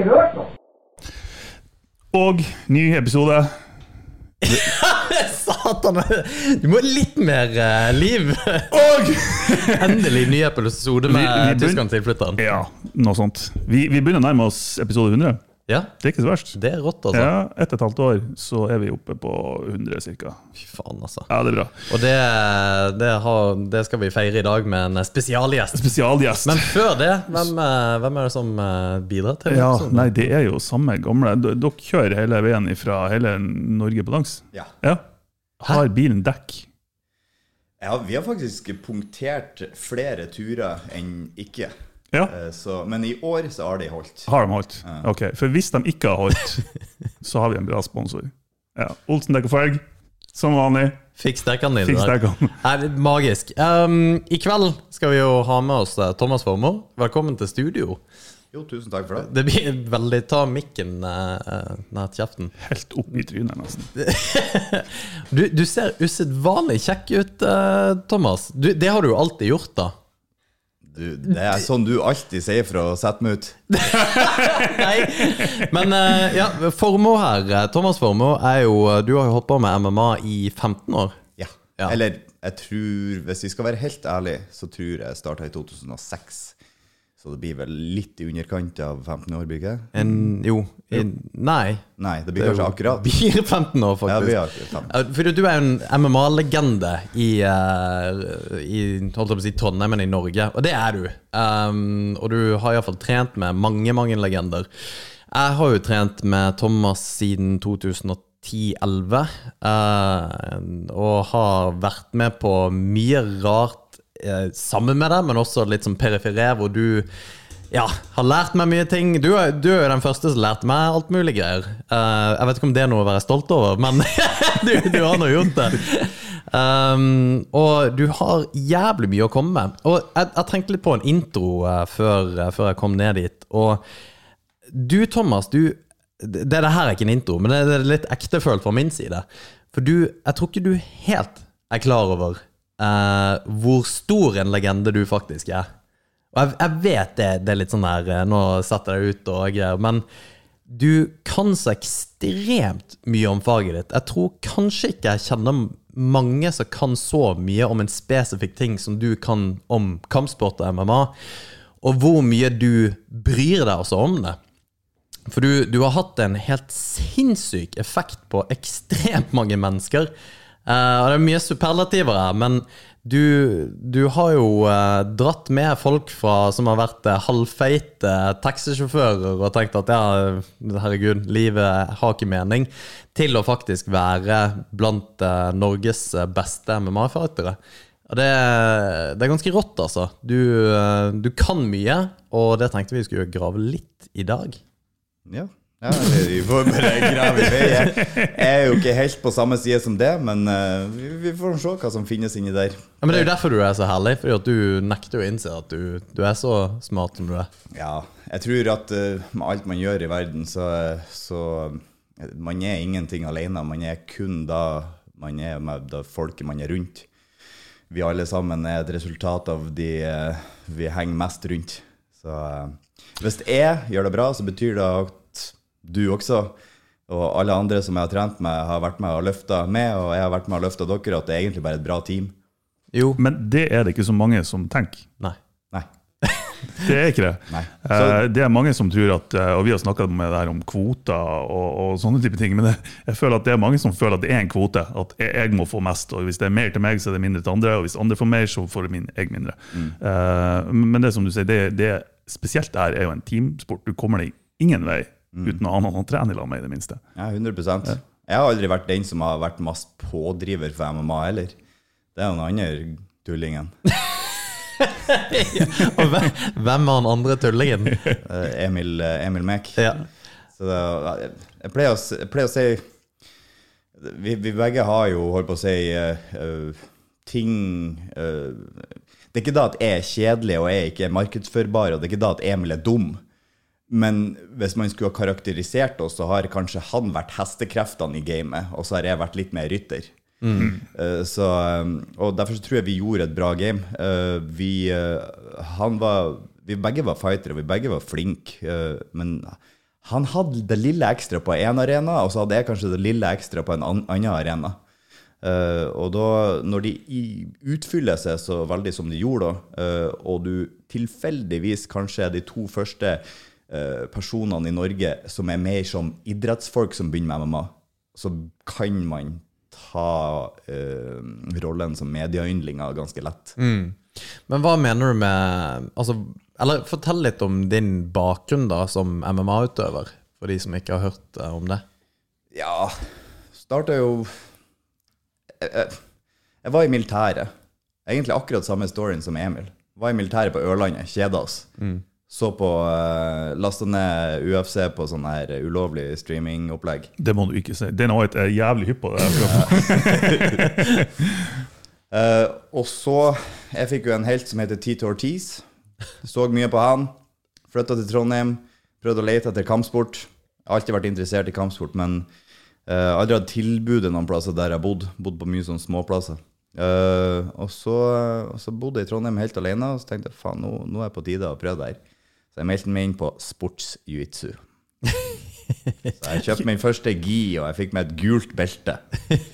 ikke hørt noe. Og ny episode. Satan! Du må litt mer eh, liv. Og Endelig ny episode med vi tilflytteren. Ja, noe sånt. Vi, vi begynner å nærme oss episode 100. Ja, Det er ikke så verst. det er rått, altså. Ja, Etter et halvt år så er vi oppe på 100 ca. Fy faen, altså. Ja, det er bra. Og det, det, har, det skal vi feire i dag med en spesialgjest. Spesialgjest. Men før det, hvem, eh, hvem er det som eh, bidrar til ja, episoden? nei, det er jo samme gamle. D- Dere kjører hele veien fra hele Norge på langs? Ja. Ja. Har bilen dekk? ja. Vi har faktisk punktert flere turer enn ikke. Ja. Eh, Så, men i år så har de holdt. Har de holdt? Ok, For hvis de ikke har holdt, så har vi en bra sponsor. Ja. Olsen dekk og felg, som vanlig. Fiks dekkene dine. Er magisk. Um, I kveld skal vi jo ha med oss eh, Thomas Formoe. Velkommen til studio. Jo, tusen takk for det. Det blir veldig Ta mikken uh, nær kjeften. Helt opp i trynet, nesten. Du, du ser usedvanlig kjekk ut, uh, Thomas. Du, det har du jo alltid gjort, da. Du, det er sånn du alltid sier for å sette meg ut. Nei, men eh, ja, Formoe her. eh, Thomas Formoe er jo Du har jo holdt på med MMA i 15 år. Ja. Ja. Eller jeg tror, hvis vi skal være helt ærlige, så tror jeg starta i 2006. Så det blir vel litt i underkant av 15 år, blir det? En, jo i, Nei. Nei, det blir kanskje akkurat. Blir 15 år, faktisk. Ja, har ikke 15. For du er jo en MMA-legende i, eh, i si Trondheim, men i Norge. Og det er du. Um, og du har iallfall trent med mange, mange legender. Jeg har jo trent med Thomas siden 2010-11. uh, og har vært med på mye rart eh, sammen med deg, men også litt som periferer, hvor du ja, har lært meg mye ting. Du er, du er jo den første som lærte meg alt mulig greier. Eh, jeg vet ikke om det er noe å være stolt over, men du, du har nå gjort det. Um, og du har jævlig mye å komme med. Og jeg, jeg tenkte litt på en intro eh, før, eh, før jeg kom ned dit. Og du, Thomas, du det, det her er ikke en intro, men det, det er litt ektefølt fra min side. For du, jeg tror ikke du helt er klar over eh, hvor stor en legende du faktisk er. Og jeg, jeg vet det, det er litt sånn der eh, Nå setter jeg deg ut og greier, men du kan så ekstremt mye om faget ditt. Jeg tror kanskje ikke jeg kjenner mange som kan så mye om en spesifikk ting som du kan om kampsport og MMA, og hvor mye du bryr deg også om det. For du, du har hatt en helt sinnssyk effekt på ekstremt mange mennesker. Eh, og det er mye superlativer her, men du, du har jo uh, dratt med folk fra, som har vært uh, halvfeite taxisjåfører og tenkt at ja, herregud, livet har ikke mening, til å faktisk være blant eh, Norges beste MMA-fightere. Det, det er ganske rått, altså. Du, eh, du kan mye, og det tenkte vi skulle grave litt i dag. Ja. Ja vi får bare grave i vei. Jeg er jo ikke helt på samme side som det, men eh, vi, får se hva som finnes inni der. Ja, men Det er jo derfor du er så herlig, fordi at du nekter å innse at du, du er så smart som du er. Ja, jeg tror at eh, med alt man gjør i verden, så, så Man er ingenting alene. Man er kun da man er med det folket man er rundt. Vi alle sammen er et resultat av de eh, vi henger mest rundt. Så hvis jeg gjør det bra, så betyr det at du også og alle andre som jeg har trent med, har vært med og løfta med, og jeg har vært med og løfta dere, at det er egentlig bare et bra team. Jo. Men det er det ikke så mange som tenker. Nei. Nei. Det er ikke det. Nei. Eh, det er mange som tror at eh, Og vi har snakka med det her om kvoter og, og sånne type ting, men det, jeg føler at det er mange som føler at det er en kvote. At jeg, jeg må få mest. og Hvis det er mer til meg, så er det mindre til andre. Og hvis andre får mer, så får min, jeg mindre. Eh, men det som du sier, det, det spesielt det her er jo en teamsport. Du kommer deg ingen vei uten å ha noen å trene i lag med, i det minste. Ja, 100 Jeg har aldri vært den som har vært mest pådriver for MMA heller. Det er jo den andre tullingen. Og hvem, hvem er han andre tullingen? Eh, Emil, eh, Emil Mek. Ja. Så det, jeg, pleier å, jeg pleier å si vi, vi begge har jo, holdt på å si, eh, eh, ting uh, Det er ikke da at jeg er kjedelig og jeg ikke er markedsførbar, og det er ikke da at Emil er dum. Men hvis man skulle ha karakterisert oss, så har kanskje han vært hestekreftene i gamet, og så har jeg vært litt mer rytter. Eh, så, eh, og derfor så tror jeg vi gjorde et bra game. Eh, vi, han var, vi begge var fightere, vi begge var flinke, men han hadde det lille ekstra på én arena, og så hadde jeg kanskje det lille ekstra på en annen arena. Uh, og da, når de utfyller seg så veldig som de gjorde, da, uh, og du tilfeldigvis kanskje de to første eh, personene i Norge som er mer som idrettsfolk som begynner med MMA, så kan man ta eh, rollen som medieyndlinger ganske lett. Men hva mener du med altså, Eller fortell litt om din bakgrunn da som MMA-utøver, for de som ikke har hørt eh, om det. Ja, starta jo jeg, jeg, jeg var i militæret. Egentlig akkurat samme storyen som Emil. Var i militæret på Ørlandet, kjeda oss. Så på uh, Lasta ned UFC på sånn her ulovlig streamingopplegg. Det må du ikke si. Den har jeg jævlig hypp på. det. uh, og så Jeg fikk jo en helt som heter Tito Ortiz. Så mye på han. Flytta til Trondheim. Prøvde å lete etter kampsport. Jeg har alltid vært interessert i kampsport, men uh, aldri hatt tilbudet noen plasser der jeg bodde. bodd. Bodd på mye sånn småplasser. Uh, og så, og så bodde jeg i Trondheim helt alene, og så tenkte jeg faen, nå, nå er jeg på tide å prøve det her. Så jeg meldte meg inn på sportsjiu-jitsu. Så jeg kjøpte min første gi, og jeg fikk meg et gult belte.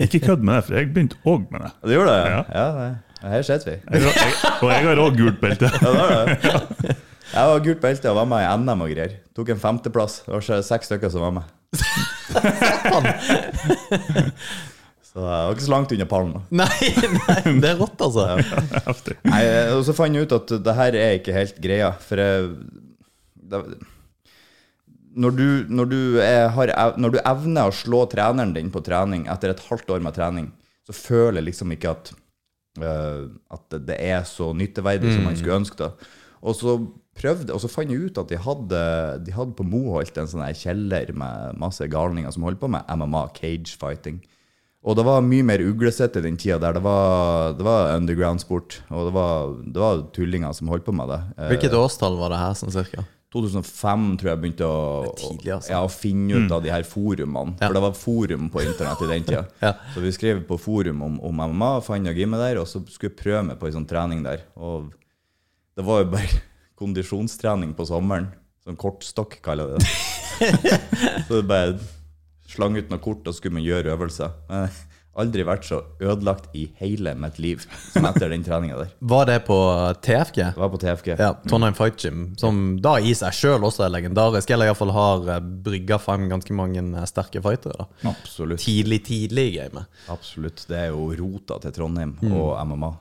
Ikke kødd med det, for jeg begynte òg med det. Du det gjorde det? Ja. Ja, det. Her sitter vi. Jeg, jeg, og jeg har òg gult belte. Ja, det det. Jeg var gult belte og var med i NM og greier. Tok en femteplass. Det var så seks stykker som var med. Så jeg var ikke så langt unna pallen. Nei, nei, det er rått, altså. Ja. Nei, Og så fant jeg ut at det her er ikke helt greia. For jeg, det, når, du, når, du er, har, når du evner å slå treneren din på trening etter et halvt år med trening, så føler jeg liksom ikke at, uh, at det er så nytteverdig som man skulle ønske. da. Og så prøvde, og så fant jeg ut at de hadde, de hadde på Moholt en sånn kjeller med masse galninger som holdt på med MMA, cage fighting. Og det var mye mer uglesett i den tida der. Det var, det var underground-sport. Og det var, det var tullinger som holdt på med det. Eh, Hvilket årstall var det her, sånn cirka? 2005 tror jeg begynte å, tidlig, altså. ja, å finne ut av de her forumene. For det var forum på internett i den tida. Ja. Så vi skrev på forum om, om MMA, fant gymmet der, og så skulle jeg prøve meg på en sånn trening der. Og det var jo bare kondisjonstrening på sommeren. Sånn kortstokk, kaller jeg det. så det bare slang ut noe kort, og skulle man gjøre øvelser. Aldri vært så ødelagt i hele mitt liv som etter den treninga der. Var det på TFG? Det var på TFG. Ja, Trondheim Fight Gym, som da i seg sjøl også er legendarisk, eller iallfall har eh, brygga frem ganske mange eh, sterke fightere. da. Absolutt. Tidlig, tidlig i gamet. Absolutt. Det er jo rota til Trondheim og MMA.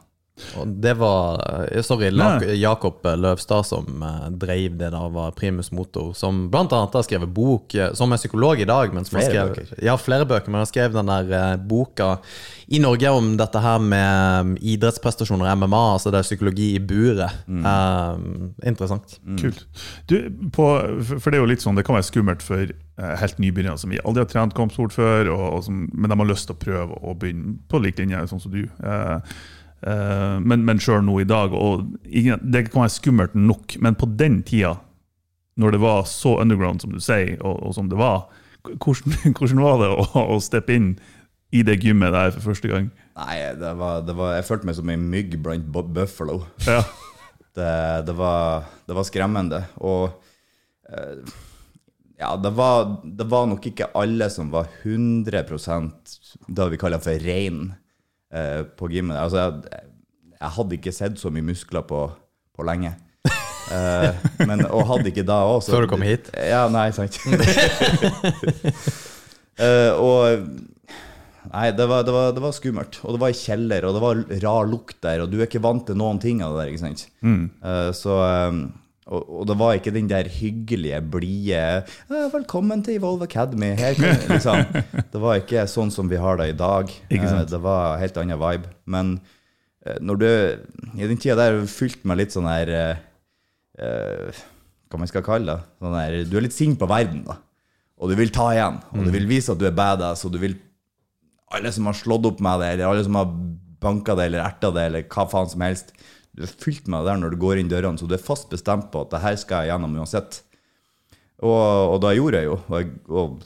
Og det var eh, Sorry, Nei. Jakob Løvstad som eh, drev det da, var primus motor. Som blant annet har skrevet bok, eh, som er psykolog i dag. Men som har Flere skrevet, bøker. Ja, flere bøker. Men han skrev den der boka i Norge om dette her med mm, idrettsprestasjoner, MMA, altså det er psykologi i buret. Eh, interessant. Kult. Du, på, for det er jo litt sånn, det kan være skummelt for helt nybegynnere som vi aldri har trent kampsport før, og, og som, men de har lyst til å prøve å begynne på lik linje, sånn som du. Eh, men men sjøl nå i dag, og det kan være skummelt nok, men på den tida, når det var så underground som du sier, og, og som det var, hvordan, hvordan var det å, å steppe inn i det gymmet der for første gang? Nei, det var, det var, jeg følte meg som en mygg blant buffalo. Ja. Det, det, var, det var skremmende. Og eh, ja, det var, det var nok ikke alle som var 100% det vi kaller for rein eh, på gymmet. Altså, jeg, jeg hadde ikke sett så mye muskler på, på lenge. Eh, men, og hadde ikke da òg. Før du kom hit? Ja, nei, sant. Eh, og Nei, det var, det, var, det var skummelt. Og det var i kjeller, og det var rar lukt der, og du er ikke vant til noen ting av det der. ikke sant? Eh, så, eh, og, og det var ikke den der hyggelige, blide eh, 'Velkommen til Evolve Academy'. Her liksom. Det var ikke sånn som vi har det i dag. Eh, det var helt annen vibe. Men eh, Når du I den tida der har du fylt med litt sånn her eh, Hva man skal kalle det? Sånn her, du er litt sint på verden, da. Og du vil ta igjen. Og du vil vise at du er badass, og du vil Alle som har slått opp med det, eller alle som har banka det eller erta det, eller hva faen som helst. Du er fylt med det der når du går inn dørene, så du er fast bestemt på at det her skal jeg gjennom uansett. Og, og da gjorde jeg jo. Og, jeg, og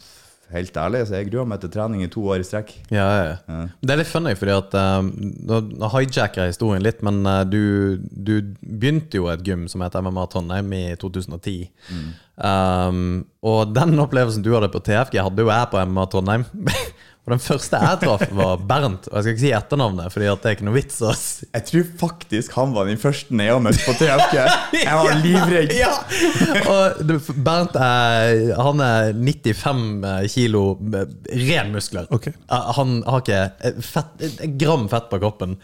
helt ærlig, så jeg grua meg til trening i to år i strekk. Ja, ja, ja. Det er litt funny, fordi at um, Nå hijacker jeg historien litt, men uh, du, du begynte jo et gym som heter MMA Trondheim i 2010. Um, og den opplevelsen du hadde på TFG, hadde jo jeg på MMA Trondheim. og den første jeg traff, var Bernt. Og jeg skal ikke si etternavnet, Fordi at det er ikke noe vits. Ass. Jeg tror faktisk han var den første jeg møtte på TFK. Jeg var livredd. Ja! Og Bernt er, han er 95 kilo ren muskler. Ok. Eh, Han har ikke fett, gram fett på kroppen.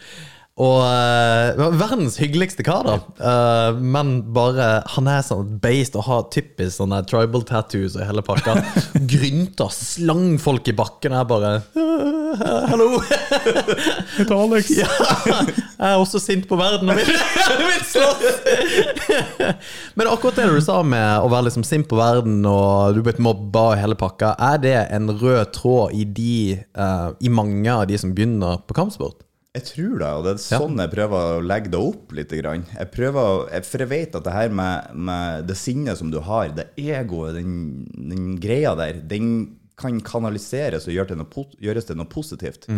Og uh, verdens hyggeligste kar, da. Uh, men bare Han er sånn based og har typisk sånne tribal tattoos og hele pakka. Grynter, slang folk i bakken. Jeg bare «Øh, Hallo! Heter Alex. Ja, jeg er også sint på verden og vil slåss! Men akkurat det du sa med å være liksom sint på verden og du blitt mobba og hele pakka, er det en rød tråd i, de, uh, i mange av de som begynner på kampsport? Jeg tror det, og det er sånn jeg prøver å legge det opp litt. grann. Jeg prøver, For jeg vet at det her med, med det sinnet som du har, det egoet, den, den greia der, den kan kanaliseres og gjøre til noe, gjøres til noe positivt.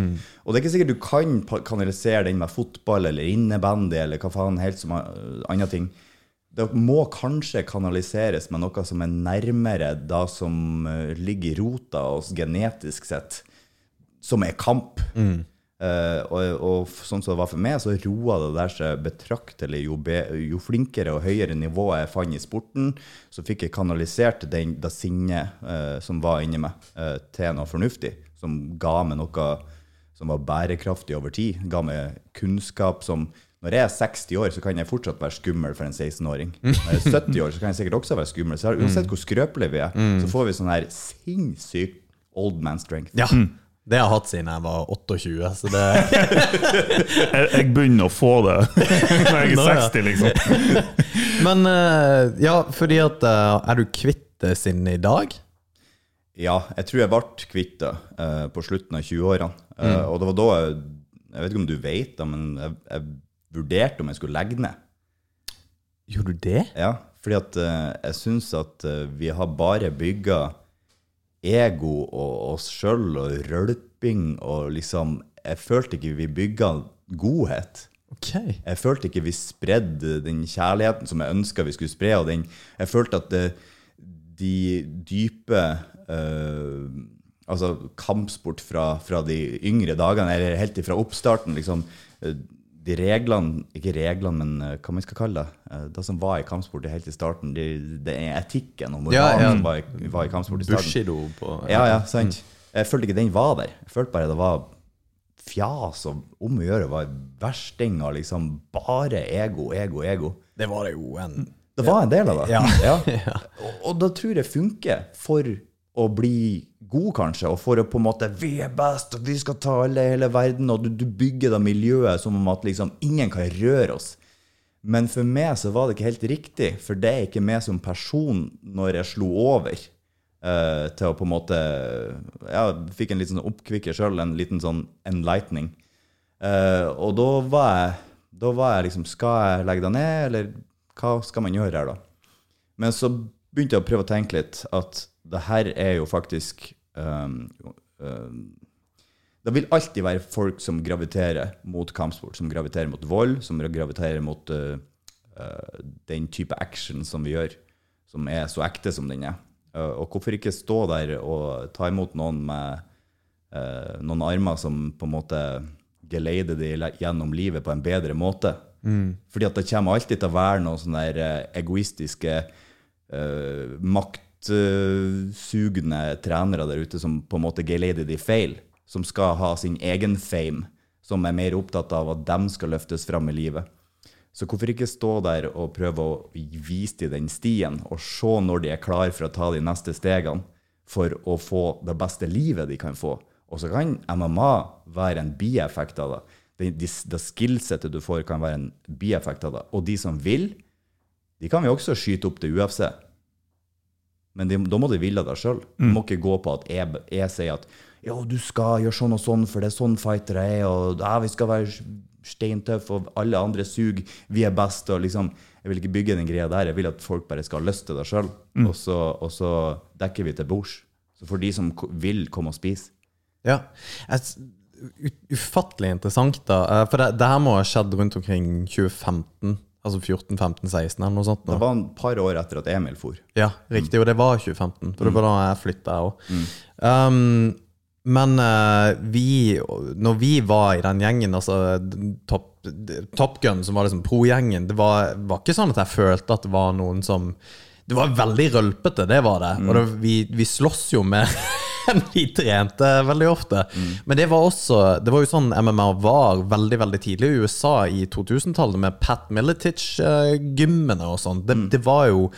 Og det er ikke sikkert du kan kanalisere den med fotball eller innebandy eller hva faen helt som andre ting. Det må kanskje kanaliseres med noe som er nærmere da som uh, ligger i rota oss genetisk sett, som er kamp. Eh, og, og sånn som det var for meg, så roa det der seg betraktelig. Jo, be, jo flinkere og høyere nivå jeg fant i sporten, så fikk jeg kanalisert den, det sinnet uh, som var inni meg, uh, til noe fornuftig. Som ga meg noe som var bærekraftig over tid. Ga meg kunnskap som Når jeg er 60 år, så kan jeg fortsatt være skummel for en 16-åring. Når jeg er 70 år, så kan jeg sikkert også være skummel. Så uansett hvor skrøpelige vi er, så får vi sånn her sinnssykt old man strength. Ja. Det har jeg hatt siden jeg var 28, så det Jeg, jeg begynner å få det når jeg er 60, liksom. Men eh, ja, fordi at eh, Er du kvitt det siden i dag? Ja, jeg tror jeg ble kvitt det uh, på slutten av 20-årene. Eh, Og det var da jeg, jeg vet ikke om du vet det, men jeg, jeg vurderte om jeg skulle legge ned. Gjorde du det? Ja, fordi at uh, jeg syns at vi har bare bygga ego og oss sjøl og rølping og liksom Jeg følte ikke vi bygga godhet. Ok. Jeg følte ikke vi spredde den kjærligheten som jeg ønska vi skulle spre. Og den, jeg følte at det, de dype eh, Altså kampsport fra, fra de yngre dagene, eller helt fra oppstarten, liksom eh, De reglene Ikke reglene, men eh, hva man skal kalle det. eh, Det som var i kampsport helt i starten. Det, det er etikken og moralen Ja, ja. som var i, var i kampsport i starten. Bushido på Ja, ja, sant. Jeg følte ikke den var der. Jeg følte bare det var fjas og om å gjøre var versting av liksom bare ego, ego, ego. Det var det jo en Det var en del av det. Ja. Og, og da tror jeg funker for å bli god, kanskje, og for å på en måte Vi er best, og vi skal ta alle hele verden, og du, du bygger da miljøet som om at liksom ingen kan røre oss. Men for meg så var det ikke helt riktig, for det er ikke meg som person når jeg slo over. uh, til å på en måte Ja, fikk en liten sånn oppkvikker sjøl, en liten sånn enlightening. Uh, og da var jeg Da var jeg liksom Skal jeg legge det ned, eller hva skal man gjøre her, da? Men så begynte jeg å prøve å tenke litt at det her er jo faktisk um, um, Det vil alltid være folk som graviterer mot kampsport, som graviterer mot vold, som graviterer mot uh, uh, den type action som vi gjør, som er så ekte som den er. Uh, og hvorfor ikke stå der og ta imot noen med noen armer som på en måte geleider de gjennom livet på en bedre måte? Fordi at det kommer alltid til å være noen sånne egoistiske, uh, maktsugne trenere der ute som på en måte geleider de feil, som skal ha sin egen fame, som er mer opptatt av at dem skal løftes fram i livet. Så hvorfor ikke stå der og prøve å vise dem den stien, og se når de er klar for å ta de neste stegene for å få det beste livet de kan få. Og så kan MMA være en bieffekt av det. det, de, det skillsettet du får, kan være en bieffekt av det. Og de som vil, de kan vi også skyte opp til UFC. Men de, da må de ville deg sjøl. Du må ikke gå på at jeg, jeg sier at ja, du skal gjøre sånn og sånn, for det er sånn fightere er, og ja, vi skal være steintøffe, og alle andre suger, vi er best, og liksom Jeg vil ikke bygge den greia der. Jeg vil at folk bare skal ha lyst til det sjøl, og, så- og så dekker vi til bords. Så for de som vil komme og spise. Ja. Ufattelig interessant, da. Eh, For det, det her må ha skjedd rundt omkring 2015. Altså 14, 15, 16 eller noe sånt. Det var en par år etter at Emil for. Ja, riktig. Og det var 2015. For det var da jeg flytta, òg. Um, men uh, vi, når vi var i den gjengen, altså Top, Top Gun, som var liksom pro-gjengen, det var, var ikke sånn at jeg følte at det var noen som Det var veldig rølpete, det var det. Og det, vi, vi slåss jo med enn vi trente veldig ofte. Men det var også Det var jo sånn MMA var veldig veldig tidlig i USA i 2000-tallet, med Pat Militich-gymmene og sånn. Det, det var jo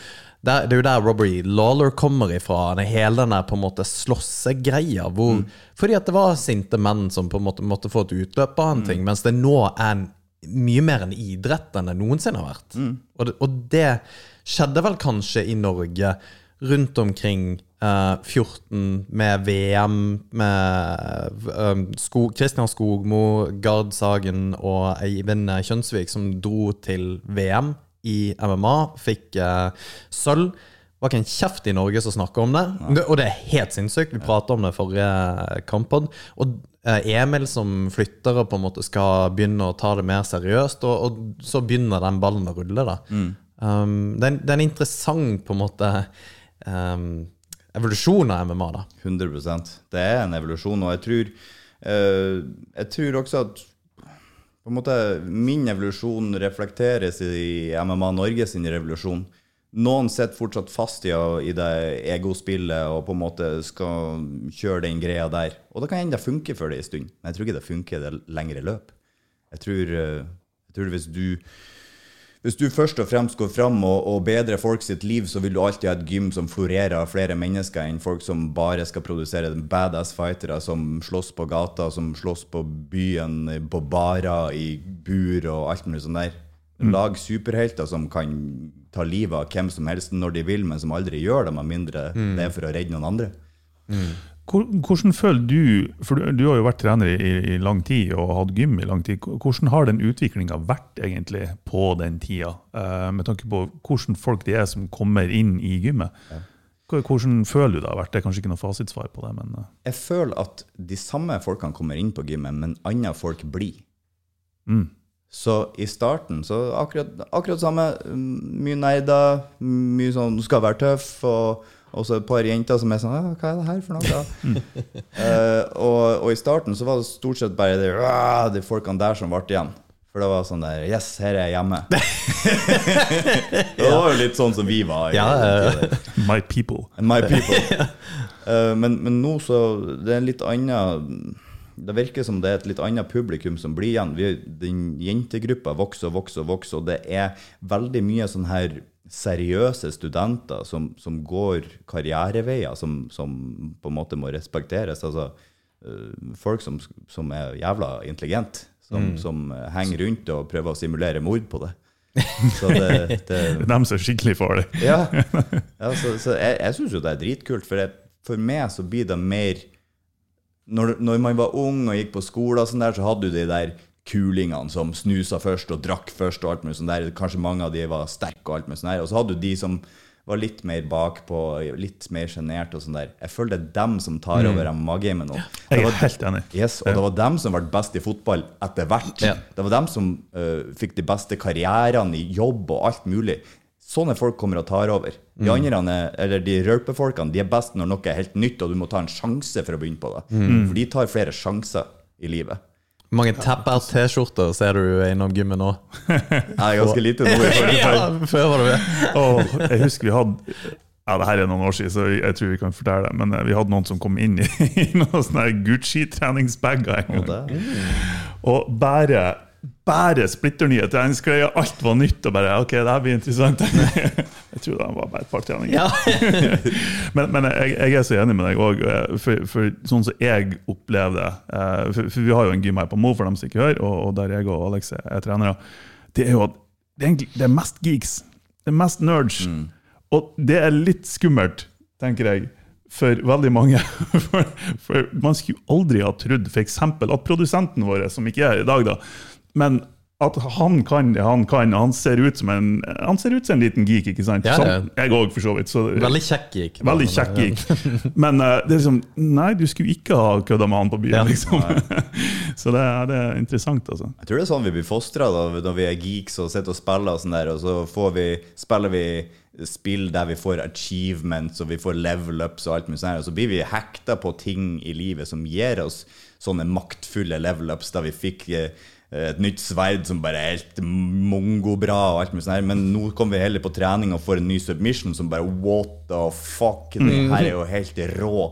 der, det er jo der Robbery Lawler kommer ifra. Hele den på en måte slåssegreia. Mm. Fordi at det var sinte menn som på en måte måtte få et utløp av en ting, mens det nå er en, mye mer en idrett enn det noensinne har vært. Og, det, og det skjedde vel kanskje i Norge rundt omkring 14 med VM med um, sko, Christian Skogmo, Gard Sagen og Eivind Kjønsvik som dro til VM i MMA, fikk uh, sølv. Det var ikke en kjeft i Norge som snakka om det. det. Og det er helt sinnssykt. Vi prata om det forrige kampod. Og eh, Emil som flytter og på en måte skal begynne å ta det mer seriøst, og, og så begynner den ballen å rulle. da. Um, det, er, det er en interessant på en måte um, evolusjon av MMA. da. 100 Det er en evolusjon, og jeg tror, eh, jeg tror også at på en måte, min evolusjon reflekteres i MMA Norge sin revolusjon. Noen sitter fortsatt fast i, i det egospillet og på en måte skal kjøre den greia der. Og det kan hende det funker for det en stund, men jeg tror ikke det funker i det lengre løp. Jeg tror, eh, jeg tror hvis du hvis du først og fremst går fram og, og bedrer folk sitt liv, så vil du alltid ha et gym som florerer av flere mennesker enn folk som bare skal produsere badass fightere som slåss på gata, som slåss på byen, på barer, i bur og alt mulig sånt der. Lag superhelter som kan ta livet av hvem som helst når de vil, men som aldri gjør det, med mindre det er for å redde noen andre. Hvor- Hvordan føler du For du, du har jo vært trener i, i lang tid og hatt gym i lang tid. Hvordan har den utviklinga vært egentlig på den tida? Eh, med tanke på hvordan folk det er som kommer inn i gymmet. Hvordan føler du det har vært? Det er kanskje ikke noe fasitsvar på det, men eh, Jeg føler at de samme folkene kommer inn på gymmet, men andre folk blir. Så i starten så akkurat, akkurat samme. mm, Mye nerder, mye sånn du skal være tøff, og og så et par jenter som er sånn «Ah, Hva er det her for noe? da?» Eh, og, og i starten så var det stort sett bare de, «Ah», de folkene der som ble igjen. For det var sånn der Yes, her er jeg hjemme. det var jo litt sånn som vi var. i Ja, den my people. My people. uh, men, men nå så Det er en litt annen Det virker som det er et litt annet publikum som blir igjen. Vi, den jentegruppa vokser og vokser, og vokser, og det er veldig mye sånn her seriøse studenter som, som går karriereveier som, som på en måte må respekteres. Altså eh, folk som, som er jævla intelligente, som, som eh, henger rundt og prøver å simulere mord på det. Så det, det Det er dem som skikkelig farlige. ja, ja så, så jeg, jeg syns jo det er dritkult, for, jeg, for meg så blir det mer når, når man var ung og gikk på skole, og sånn der, så hadde du de der kulingene som snusa først og drakk først. og alt mulig sånn der. Kanskje mange av de var sterke, og alt mulig sånn der. Og så hadde du de som var litt mer bakpå, litt mer sjenerte og sånn der. Jeg føler det er dem som tar over MMA-gamet nå. Det Jeg er helt enig. Yes, og det var dem som ble best i fotball etter hvert. Ja. Det var dem som uh, fikk de beste karrierene i jobb og alt mulig. Sånne folk kommer og tar over. De andre, er- eller de rølpefolkene, de er best når noe er helt nytt, og du må ta en sjanse for å begynne på det. For de tar flere sjanser i livet. Mange tap-out-T-skjorter ser du innom gymmet nå? Er ganske lite nå. Ja, før var det det. Og jeg husker vi hadde ja, det her er noen år siden, så jeg tror vi kan fortelle det. Men eh, vi hadde noen som kom inn i, i noen sånne Gucci-treningsbager en gang. Og bare bare splitter nye treningsklær. Alt var nytt. og bare, ok, det her blir interessant. Jeg tror det var bare et par treninger. Ja. Men, men jeg, jeg er så enig med deg òg. For, for sånn som jeg opplever det eh, for, for Vi har jo en gym her på Mo, for dem som ikke hører, og, og der jeg og Alex er, er trenere. Det er jo at det er, egentlig, det er mest geeks. Det er mest nerds. Og det er litt skummelt, tenker jeg, for veldig mange. For, for man skulle aldri ha trodd f.eks. at produsenten vår, som ikke er i dag, da, men at han kan det han kan. Han ser ut som en, han ser ut som en liten geek, ikke sant? Ja, ja. Som jeg òg, for så vidt. Så, Veldig kjekk geek. Veldig kjekk geek. Men uh, det er liksom Nei, du skulle ikke ha kødda med han på byen, Ja. liksom. så det, er- det er interessant, altså. Jeg tror det er sånn vi blir fostra når vi er geeks og sitter og spiller, og sånn der, og så får vi, spiller vi spill der vi får achievements og vi får level ups og alt mulig sånt. og så blir vi hekta på ting i livet som gir oss sånne maktfulle level ups, da vi fikk eh, et nytt sverd som bare er helt mongo-bra og alt med sånn her, men nå kommer vi heller på trening og får en ny submission som bare what the fuck, det her er jo helt rå.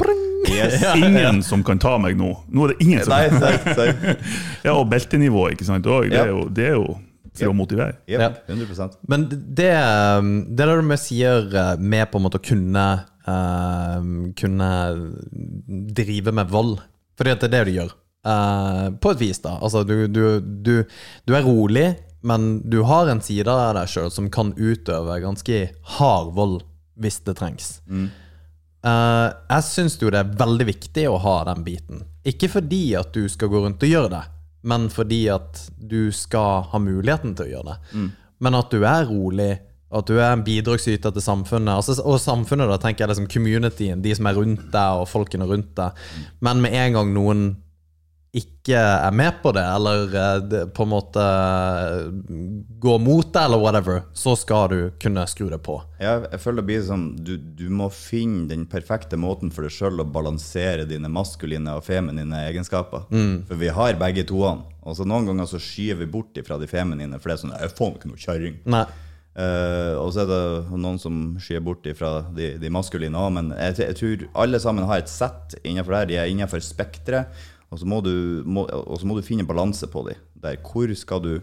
Yes. Ingen som kan ta meg nå. Nå er det ingen som Nei, nei, nei. Ja, og beltenivå, ikke sant. Det, er jo, det er jo for å motivere. Ja. 100% Men det, det der du sier eh, med på en måte å kunne uh, Kunne drive med vold. Fordi at det er det du gjør. Eh, på et vis, da. Altså, du, du, du, du er rolig, men du har en side av deg sjøl som kan utøve ganske hard vold hvis det trengs. Eh, jeg syns jo det er veldig viktig å ha den biten. Ikke fordi at du skal gå rundt og gjøre det, men fordi at du skal ha muligheten til å gjøre det. Men at du er rolig, at du er en bidragsyter til samfunnet. Altså, og samfunnet, da tenker jeg liksom communityen, de som er rundt deg, og folkene rundt deg. Men med en gang noen ikke er med på det, eller eh, på en måte eh, går mot det, eller whatever, så skal du kunne skru det på. Jeg, jeg føler det blir sånn du, du må finne den perfekte måten for deg sjøl å balansere dine maskuline og feminine egenskaper. For vi har begge toene. Og så noen ganger så skyver vi bort ifra de feminine, for det er sånn Jeg får ikke noe kjerring. Nei. Eh, og så er det noen som skyer bort fra de, de maskuline òg, men jeg, jeg tror alle sammen har et sett innenfor det her. De er innenfor spekteret, og så må du, må, og så må du finne balanse på dem. Der hvor skal du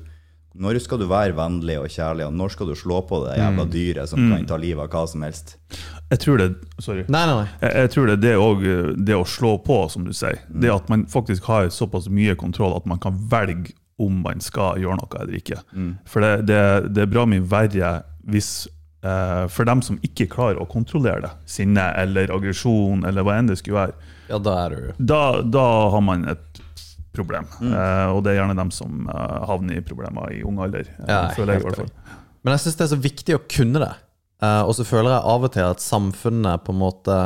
Når skal du være vennlig og kjærlig, og når skal du slå på det jævla dyret som kan ta livet av hva som helst? Jeg tror det Sorry. Nei, nei, nei. Jeg, jeg tror det er det, det å slå på, som du sier. Det at man faktisk har såpass mye kontroll at man kan velge om man skal gjøre noe eller ikke. For det, det, det er bra mye verre hvis For dem som ikke klarer å kontrollere det, sinne eller aggresjon eller hva enn det skulle være, Ja, da da, da har man et problem. Eh, og det er gjerne dem som eh, havner i problemer i ung alder. eh, Ja, føler jeg i hvert fall. Men jeg syns det er så viktig å kunne det. Eh, og så føler jeg av og til at samfunnet på en måte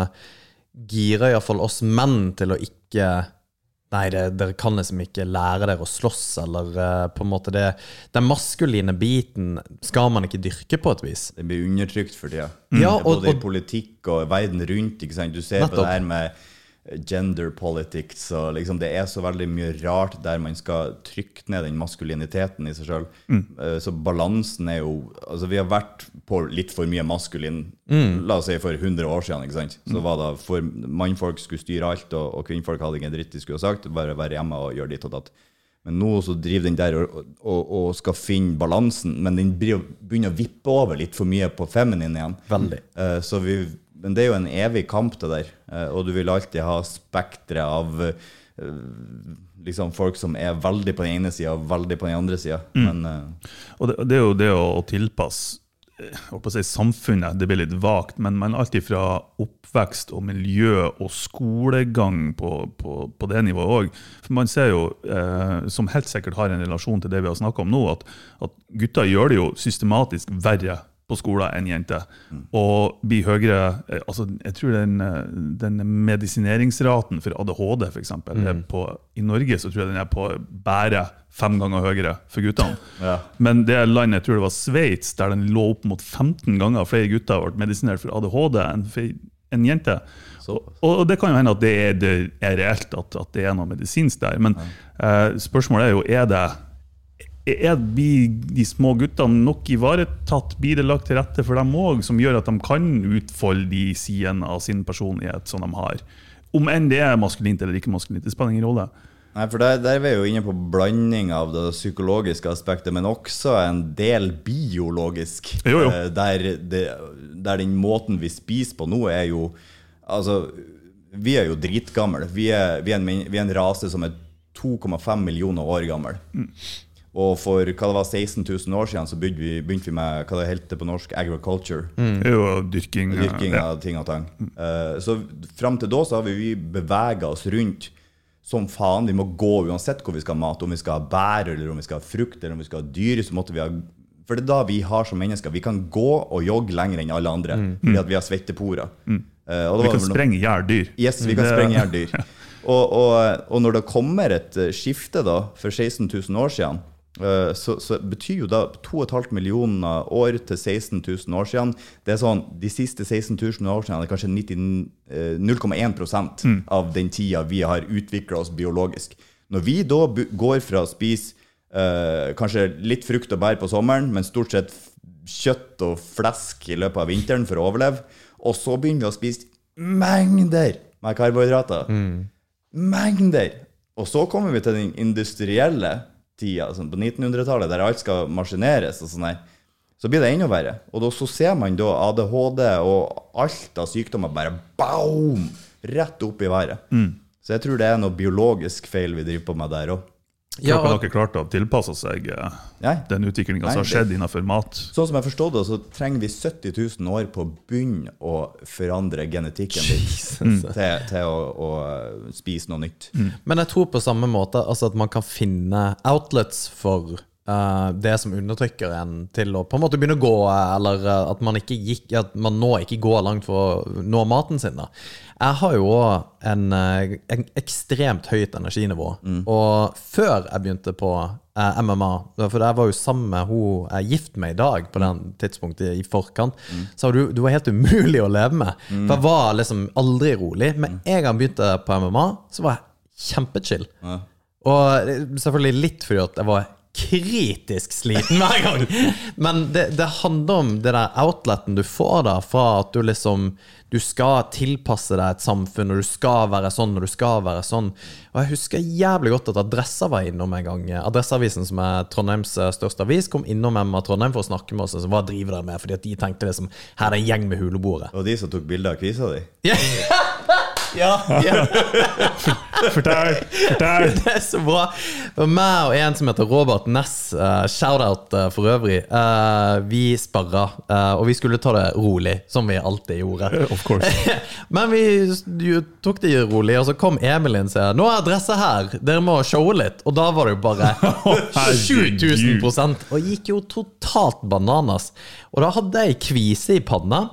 girer iallfall oss menn til å ikke Nei, det, dere kan liksom ikke lære dere å slåss, eller uh, på en måte det Den maskuline biten skal man ikke dyrke, på et vis. Det blir undertrykt for tida. Ja, Det Både og- i politikk og verden rundt. ikke sant? Du ser Nettopp. på det her med gender politics og liksom Det er så veldig mye rart der man skal trykke ned den maskuliniteten i seg sjøl. Så balansen er jo Altså, vi har vært på litt for mye maskulin La oss si for 100 år siden. ikke sant? Så var det for mannfolk skulle styre alt, og, og kvinnfolk hadde ingen dritt de skulle ha sagt. Bare være hjemme og gjøre ditt og datt. Men nå så driver den der og, og, og skal finne balansen, men den begynner å vippe over litt for mye på feminin igjen. Veldig. Eh, så vi, men det er jo en evig kamp, det der. Eh, og du vil alltid ha spekteret av eh, liksom folk som er veldig på den ene sida og veldig på den andre sida. Mm. eh, Og det, det er jo det å, å tilpasse å si samfunnet, det blir litt vagt, men, men alt ifra oppvekst og miljø og skolegang på, på, på det nivået òg. Man ser jo, eh, som helt sikkert har en relasjon til det vi har snakka om nå, at, at gutter gjør det jo systematisk verre på skolen enn jenter. Og blir høyere eh, altså Jeg tror den, eh, den medisineringsraten for ADHD, for eksempel, er på, i Norge så tror jeg den er på bare fem ganger høyere for guttene. Ja. Men det landet, jeg tror det var Sveits, der den lå opp mot 15 ganger flere gutter ble medisinert for ADHD enn for en jente. Og, og det kan jo hende at det er, det er reelt, at, at det er noe medisinsk der. Men eh, spørsmålet er jo er det er, Blir de små guttene nok ivaretatt? Blir det lagt til rette for dem òg, som gjør at de kan utfolde de sidene av sin personlighet som de har? Om enn det er maskulint eller ikke maskulint, det spiller ingen rolle. Nei, for der, der er vi jo inne på blanding av det psykologiske aspektet, men også en del biologisk. Jo, jo. Eh, Der, det, der den måten vi spiser på nå, er jo Altså, vi er jo dritgamle. Vi er, vi er, en, vi er en rase som er 2,5 millioner år gammel. Og for hva det var 16 000 år siden så begynte vi, begynte vi med hva det heter på norsk, agriculture. Er jo dyrking. Dyrking ja. av ting og tang. Uh, så fram til da så har vi, vi bevega oss rundt som faen. Vi må gå uansett hvor vi skal ha mat. Om vi skal ha bær, eller om vi skal ha frukt, eller om vi skal ha dyr. så måtte vi ha For det er da vi har som mennesker. Vi kan gå og jogge lenger enn alle andre fordi at vi har svetteporer. Mm. Uh, Vi kan sprenge i. Yes, vi kan Det- sprenge i. Og, og, og når det kommer et eh, skifte da, for 16 000 år siden, så, så betyr jo da 2,5 millioner år til 16 000 år siden Det er sånn, De siste 16 000 år siden er det kanskje 90, eh, 0,1% av den tida vi har utvikla oss biologisk. Når vi da går fra å spise eh, kanskje litt frukt og bær på sommeren, men stort sett kjøtt og flesk i løpet av vinteren for å overleve, og så begynner vi å spise mengder med karbohydrater. Mengder! Og så kommer vi til den industrielle tida, sånn på 1900-tallet, der alt skal maskineres og sånn her. Så blir det enda verre. Og da, så ser man da ADHD og alt av sykdommer bare boom! Rett opp i været. Så jeg tror det er noe biologisk feil vi driver på med der òg. Ja, Kroppen har ikke klart å tilpasse seg eh, Nei. den utviklinga som har skjedd innenfor mat. Sånn som jeg forstod det, så trenger vi 70 000 år på å begynne å forandre genetikken din til, til å, å spise noe nytt. Men jeg tror på samme måte altså at man kan finne outlets for uh, det som undertrykker en til å på en måte begynne å gå, eh, eller at man, ikke gikk, at man nå ikke går langt for å nå maten sin. da. Jeg har jo òg en, eh, en ekstremt høyt energinivå. Og før jeg begynte på eh, MMA, for jeg var jo sammen med hun jeg er gift med i dag, på den tidspunktet i forkant, så var du, du var helt umulig å leve med. For jeg var liksom aldri rolig. Men en gang jeg begynte på MMA, så var jeg kjempechill. Og selvfølgelig litt fordi at jeg var kritisk sliten hver gang. Men det, det handler om det der outleten du får da, fra at du liksom Du skal tilpasse deg et samfunn, og du skal være sånn, og du skal være sånn. Og jeg husker jævlig godt at Adressa var innom en gang. Adresseavisen, som er Trondheims eh, største avis, kom innom Emma Trondheim for å snakke med oss. Og så, hva driver dere med? Fordi at de tenkte liksom Her er det en gjeng med huleboere. Og de som tok bilde av kvisa di. Ja, ja. Fortell! Fortell! Det er så bra. For meg og en som heter Robert Ness, uh, shout-out uh, for øvrig, uh, vi sparra. eh, og vi skulle ta det rolig, som vi alltid gjorde. Of course. Men vi tok det rolig, og så kom Emil inn og sa Nå er adressa her, dere må showe litt. Og da var det jo bare 7000% Og gikk jo totalt bananas. Og da hadde jeg kvise i panna.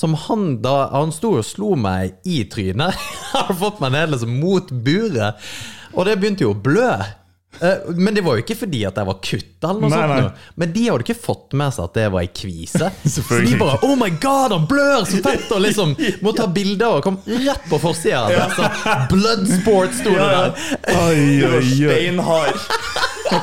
Som han da Han sto og slo meg i trynet. har fått meg ned liksom mot buret. Og det begynte jo å blø. Eh, Men det var jo ikke fordi at jeg var kutta, eller noe Nei, sånt. nei. Men de hadde ikke fått med seg at det var ei kvise. Så de bare Oh my god, han blør så fett! Og liksom må ta bilder og kom rett på forsida. Altså, Bloodsport sto det der. Oi, oi, oi. Steinhard! Du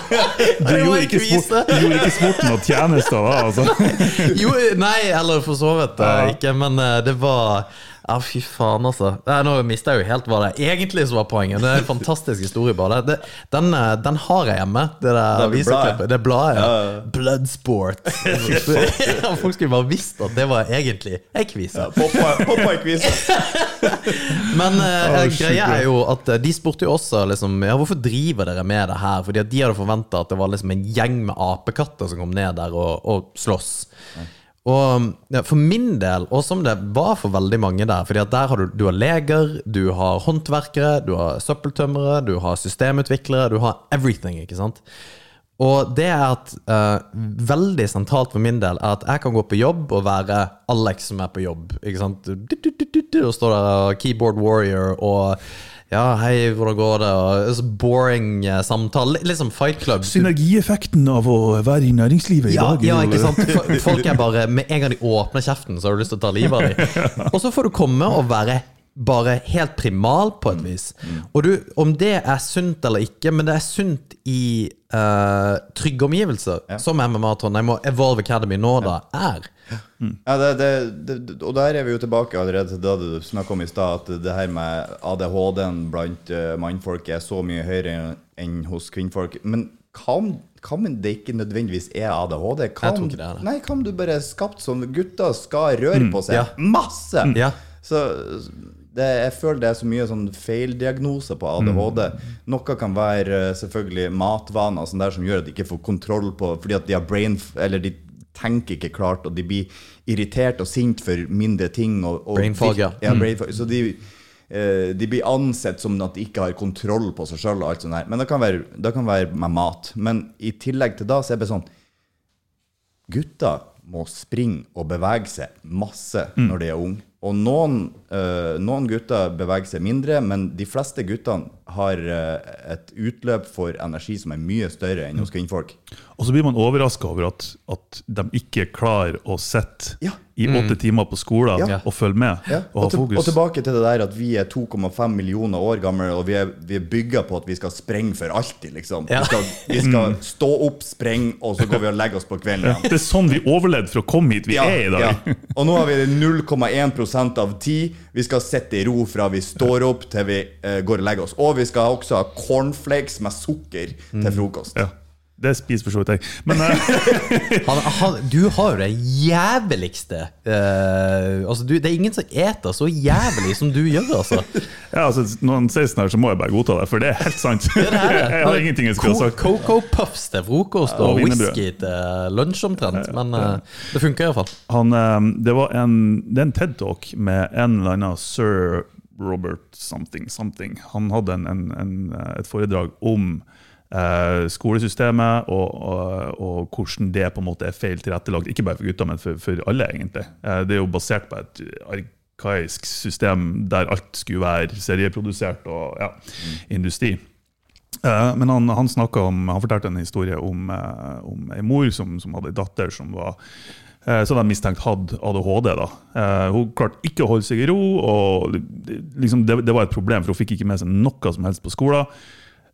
Det var gjorde ikke, sport, kvise. du gjorde ikke sporten noe tjenester da, altså. Jo, nei, eller for så vidt eh, ikke, men eh, det var Ja, fy faen, altså. Nei, nå mista jeg jo helt hva det egentlig som var poenget. Det er en fantastisk historie, bare. Det, den, eh, den har jeg hjemme. Det der Det er aviseklippet. Det bladet, ja. Ja, ja. Bloodsport. Ja, Folk skulle bare visst at det var egentlig ei kvise. Poppa, poppa i kvisa. Men eh, oh, greia er jo at eh, de spurte jo også liksom, Ja, hvorfor driver dere med det her? Fordi at de hadde forventa at det var liksom en gjeng med apekatter som kom ned der og, og sloss. Og ja, For min del, og som det var for veldig mange der Fordi at der har du, du har leger, du har håndverkere, du har søppeltømmere, du har systemutviklere, du har everything. ikke sant? Og det er at uh, veldig sentralt for min del er at jeg kan gå på jobb og være Alex som er på jobb. Ikke sant? Du, du, du, du, Og står der keyboard warrior og ja, hei, hvordan går det? Og så boring eh, samtale. Litt, som Fight Club. Synergieffekten av å være i næringslivet i dag. ja, ikke sant? Folk er bare Med en gang de åpner kjeften, så har du lyst til å ta livet av dem. Og så får du komme og være bare helt primal på et vis. Og du, om det er sunt eller ikke, men det er sunt i uh, trygge omgivelser, som MMA Trondheim og Evolve Academy nå da er. Ja, det, det, det, og der er vi jo tilbake allerede til det du snakka om i stad, at det her med ADHD-en blant uh, mannfolk er så mye høyere enn hos kvinnfolk. Men hva om, hva om det ikke nødvendigvis er ADHD? Hva Jeg tror ikke det er det. Nei, hva om du bare er skapt sånn Gutter skal røre på seg ja. masse! Ja. Så det, jeg føler det er så mye sånn feildiagnose på ADHD. Noe kan være eh, selvfølgelig matvaner og sånn der som gjør at de ikke får kontroll på Fordi at de har brain Eller de tenker ikke klart, og de blir irritert og sint for mindre ting. Og, og Brain fog, ja. ja brain fog. Så de, eh, de blir ansett som at de ikke har kontroll på seg sjøl. Men det kan, være, det kan være med mat. Men i tillegg til da så er det sånn Gutter må springe og bevege seg masse når de er unge. Og noen, eh, noen gutter beveger seg mindre, men de fleste guttene har eh, et utløp for energi som er mye større enn hos kvinnfolk. Og så blir man overraska over at, at de ikke klarer å sitte Ja. i åtte timer på skolen Ja. og følge med Ja, og ha fokus. og tilbake til det der at vi er 2,5 millioner år gamle, og vi er, vi er bygga på at vi skal sprenge for alltid, liksom. Ja. Vi skal, vi skal stå opp, sprenge, og så går vi og legger oss på kvelden igjen. Det er sånn vi overlevde for å komme hit vi er i dag. ja. Og nå har vi 0,1% av tid. Vi skal sitte i ro fra vi står opp til vi uh, går og legger oss. Og vi skal også ha cornflakes med sukker til frokost. Ja. Det spiser for så vidt jeg. Men eh, Han, han, du har jo det jæveligste uh, Altså, du, det er ingen som eter så jævlig som du gjør, altså. ja, altså, når han sier sånn her, så må jeg bare godta det, for det er helt sant. Det er det. Jeg har ingenting jeg skulle ha sagt. Coco Puffs til frokost og og whisky til lunsj omtrent. Men uh, det funker iallfall. Han, eh, det, var en, det er en TED-talk med en eller annen sir Robert something, something. Han hadde en, en, en, et foredrag om skolesystemet og, og, og hvordan det på en måte er feil tilrettelagt. Ikke bare for gutter, men for, for alle, egentlig. Eh, det er jo basert på et arkaisk system der alt skulle være serieprodusert og ja, industri. Eh, Men han, han, om, han fortalte en historie om, eh, om ei mor som, som hadde en datter som var eh, som de mistenkt hadde ADHD. da. Eh, hun klarte ikke å holde seg i ro, og liksom, det, det var et problem, for hun fikk ikke med seg noe som helst på skolen.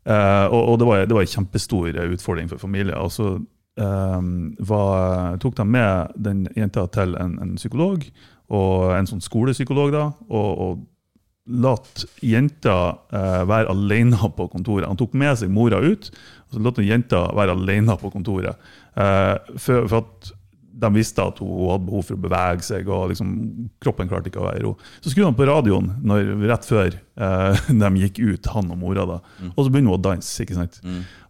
Eh, og og det, var, det var en kjempestor utfordring for familien. Og så eh, var, tok de med den jenta til en, en psykolog, og en sånn skolepsykolog, da, og, og latt jenta eh, være alene på kontoret. Han tok med seg mora ut, og så lot han jenta være alene på kontoret. Eh, for, for at de visste at hun hadde behov for å bevege seg, og liksom, kroppen klarte ikke å være i ro. Så skrudde han på radioen når, rett før eh, de gikk ut, han og mora. da. Og så begynner hun å danse. ikke sant?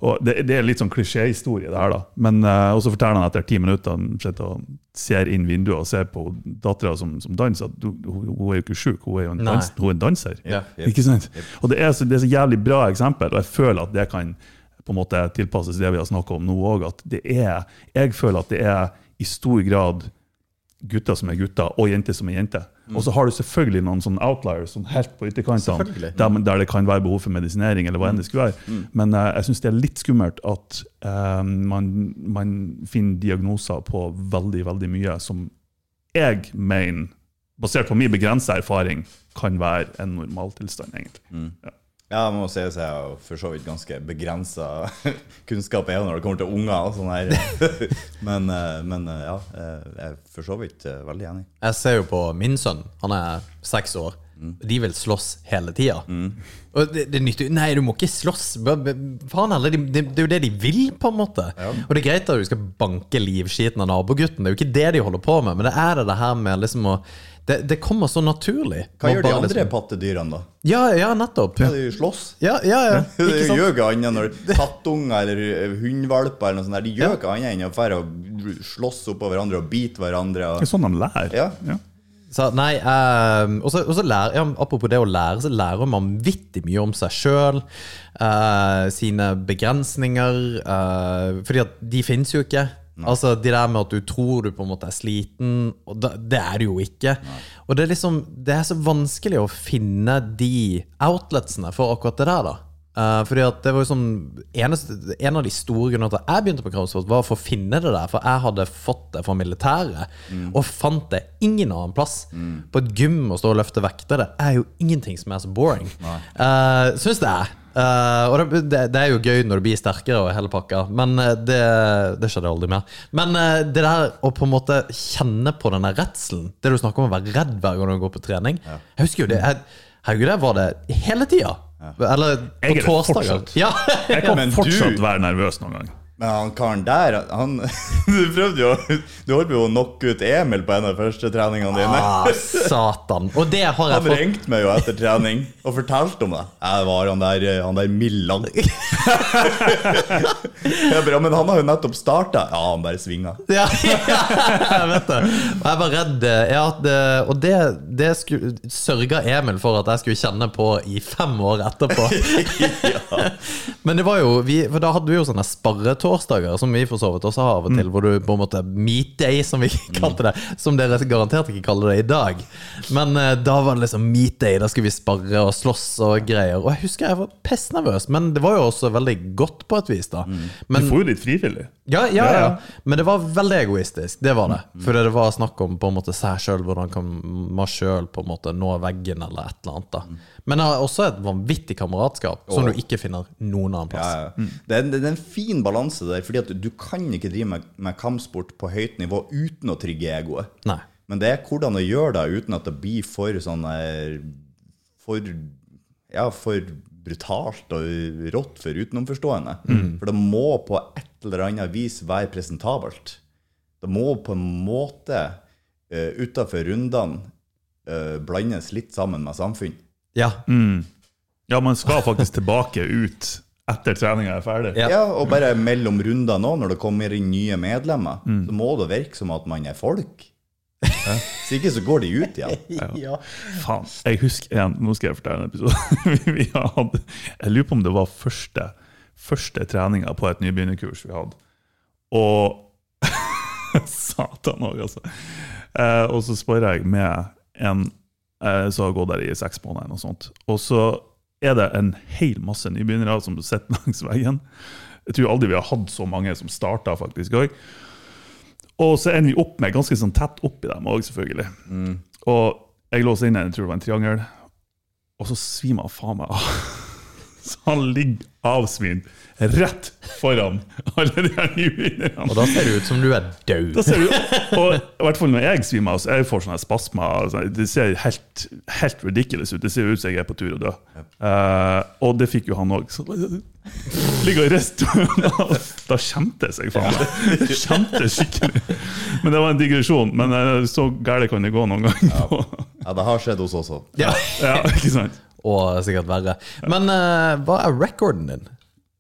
Og det, det er litt sånn klisjéhistorie, det her. da. Men eh, Og så forteller han etter ti minutter han sitter og ser inn vinduet og ser på dattera som, som danser, at hun, hun er jo ikke sjuk, hun er jo en, dans, hun er en danser. Ja. Ikke sant? Og det er, så, det er så jævlig bra eksempel, og jeg føler at det kan på en måte tilpasses det vi har snakka om nå òg. At det er Jeg føler at det er i stor grad gutter som er gutter, og jenter som er jenter. Og så har du selvfølgelig noen sånne outliers sånn helt på ytterkantene, der, der det kan være behov for medisinering, eller hva enn det skulle være. Men uh, jeg syns det er litt skummelt at uh, man, man finner diagnoser på veldig, veldig mye som jeg mener, basert på min begrensa erfaring, kan være en normaltilstand, egentlig. Ja. Ja, jeg må si at jeg har for så vidt ganske begrensa kunnskap jeg når det kommer til unger. og sånn her. Men, eh, men eh, ja, eh, jeg er for så vidt veldig enig. Jeg ser jo på min sønn, han er seks år. De vil slåss hele tida. Og det, det nytter Nei, du må ikke slåss. Faen heller, de- det, det er jo det de vil, på en måte. Og det er greit at du skal banke livskiten av nabogutten, det er jo ikke det de holder på med, men det er det, det her med liksom å det, det kommer så naturlig. Hva gjør de andre liksom- pattedyrene, da? Ja, ja, nettopp. Ja, de slåss. Ja, ja, ja. De Ikke gjør ikke annet når kattunger eller eh, hundvalper eller noe sånt der, de gjør ikke annet enn å fære og slåss oppå hverandre og bite hverandre. Det er sånn de lærer. Ja. Så nei, um, og så- og lærer, ja, Apropos det å lære, så lærer man vanvittig mye om seg sjøl. sine begrensninger. Uh, fordi at de fins jo ikke. Altså De der med at du tror du på en måte er sliten, og da, det er du jo ikke. Og det er liksom Det er så vanskelig å finne de outletsene for akkurat det der, da. Uh, fordi at det var jo sånn eneste, En av de store grunnene til at jeg begynte på kampsport, var for å finne det der. For jeg hadde fått det fra militæret, og fant det ingen annen plass. På et gym å stå og løfte vekter, det er jo ingenting som er så boring. Uh, Syns det er. Eh, og det, det, det er jo gøy når du blir sterkere og hele pakka, men eh, det, det skjedde aldri mer. Men uh, det der å på en måte kjenne på denne der redselen, det du snakker om å være redd hver gang du går på trening Jeg husker jo det. Jeg, Herregud, det var det hele tida. Eller på er torsdager. Ja, Jeg kan Men du- fortsatt være nervøs noen gang. Men han karen der, han Du prøvde jo Du holdt jo å knocke ut Emil på en av de første treningene dine. ah, satan. Og det har jeg Han fått ringte meg jo etter trening og fortalte om det. Jeg var han der, han der Millan. Jeg bare, men han har jo nettopp starta. Ja, han bare svinga. Ja, jeg vet det. Og jeg var redd. Ja, det, og det, det skulle, sørga Emil for at jeg skulle kjenne på i fem år etterpå. Men det var jo vi, For da hadde vi jo sånne sparretorsdager, som vi for så vidt også har av og til, hvor du på en måte meet day, som vi kalte det. Som dere garantert ikke kaller det i dag. Men uh, da var det liksom meet day. Da skulle vi sparre og slåss og greier. Og jeg husker jeg var pestnervøs, men det var jo også veldig godt på et vis, da. Du Men, får jo litt frivillig. ja, ja, Ja. Men det var veldig egoistisk. Det var det. Fordi det var snakk om på en måte seg sjøl, hvordan kan man sjøl nå veggen, eller et eller annet. da Men det har også et vanvittig kameratskap som du ikke finner noen annen plass. Ja, ja. Det, er, det er en fin balanse der, fordi at du kan ikke drive med, med kampsport på høyt nivå uten å trygge egoet. Nei. Men det er hvordan å gjøre det uten at det blir for sånn eh, For Ja, for brutalt og rått for utenomforstående. For det må på et eller annet vis være presentabelt. Det må på en måte uh, utafor rundene uh, blandes litt sammen med samfunn. Ja. Ja, man skal faktisk tilbake ut etter treninga er ferdig. Ja. Ja, og bare mellom runder nå, når det kommer inn nye medlemmer, så må det virke som at man er folk. Hvis ikke så går de ut igjen. ja. Faen. Jeg husker en, Nå skal jeg fortelle en episode. vi hadde, jeg lurer på om det var første, første treninga på et nybegynnerkurs vi hadde. Og Satan òg, altså. Eh, og så spør jeg med en eh, som har gått der i seks måneder, Og sånt. Og så er det en hel masse nybegynnere som sitter langs veggen. Jeg tror aldri vi har hatt så mange som starta faktisk. Og så ender vi opp med ganske sånn tett oppi dem òg, selvfølgelig. Og jeg låser inn en, jeg tror det var en triangel, og så svimer faen meg av. Så han ligger avsvimt rett foran alle de her nyvinnerne. Og da ser det ut som du er død. Da ser du, og i hvert fall når jeg svimer av, så jeg får sånne spasmer. altså, Det ser helt, helt ridiculous ut. Det ser ut som jeg er på tur å dø. Uh, og det fikk jo han òg. Ligger og rister. Da kjente jeg seg, faen. Det kjente skikkelig. Men det var en digresjon. Men eh, så gærent kan det gå noen ganger. Ja, det har skjedd hos oss også. Ja. Ja, ikke sant? Og sikkert verre. Men uh, hva er recorden din?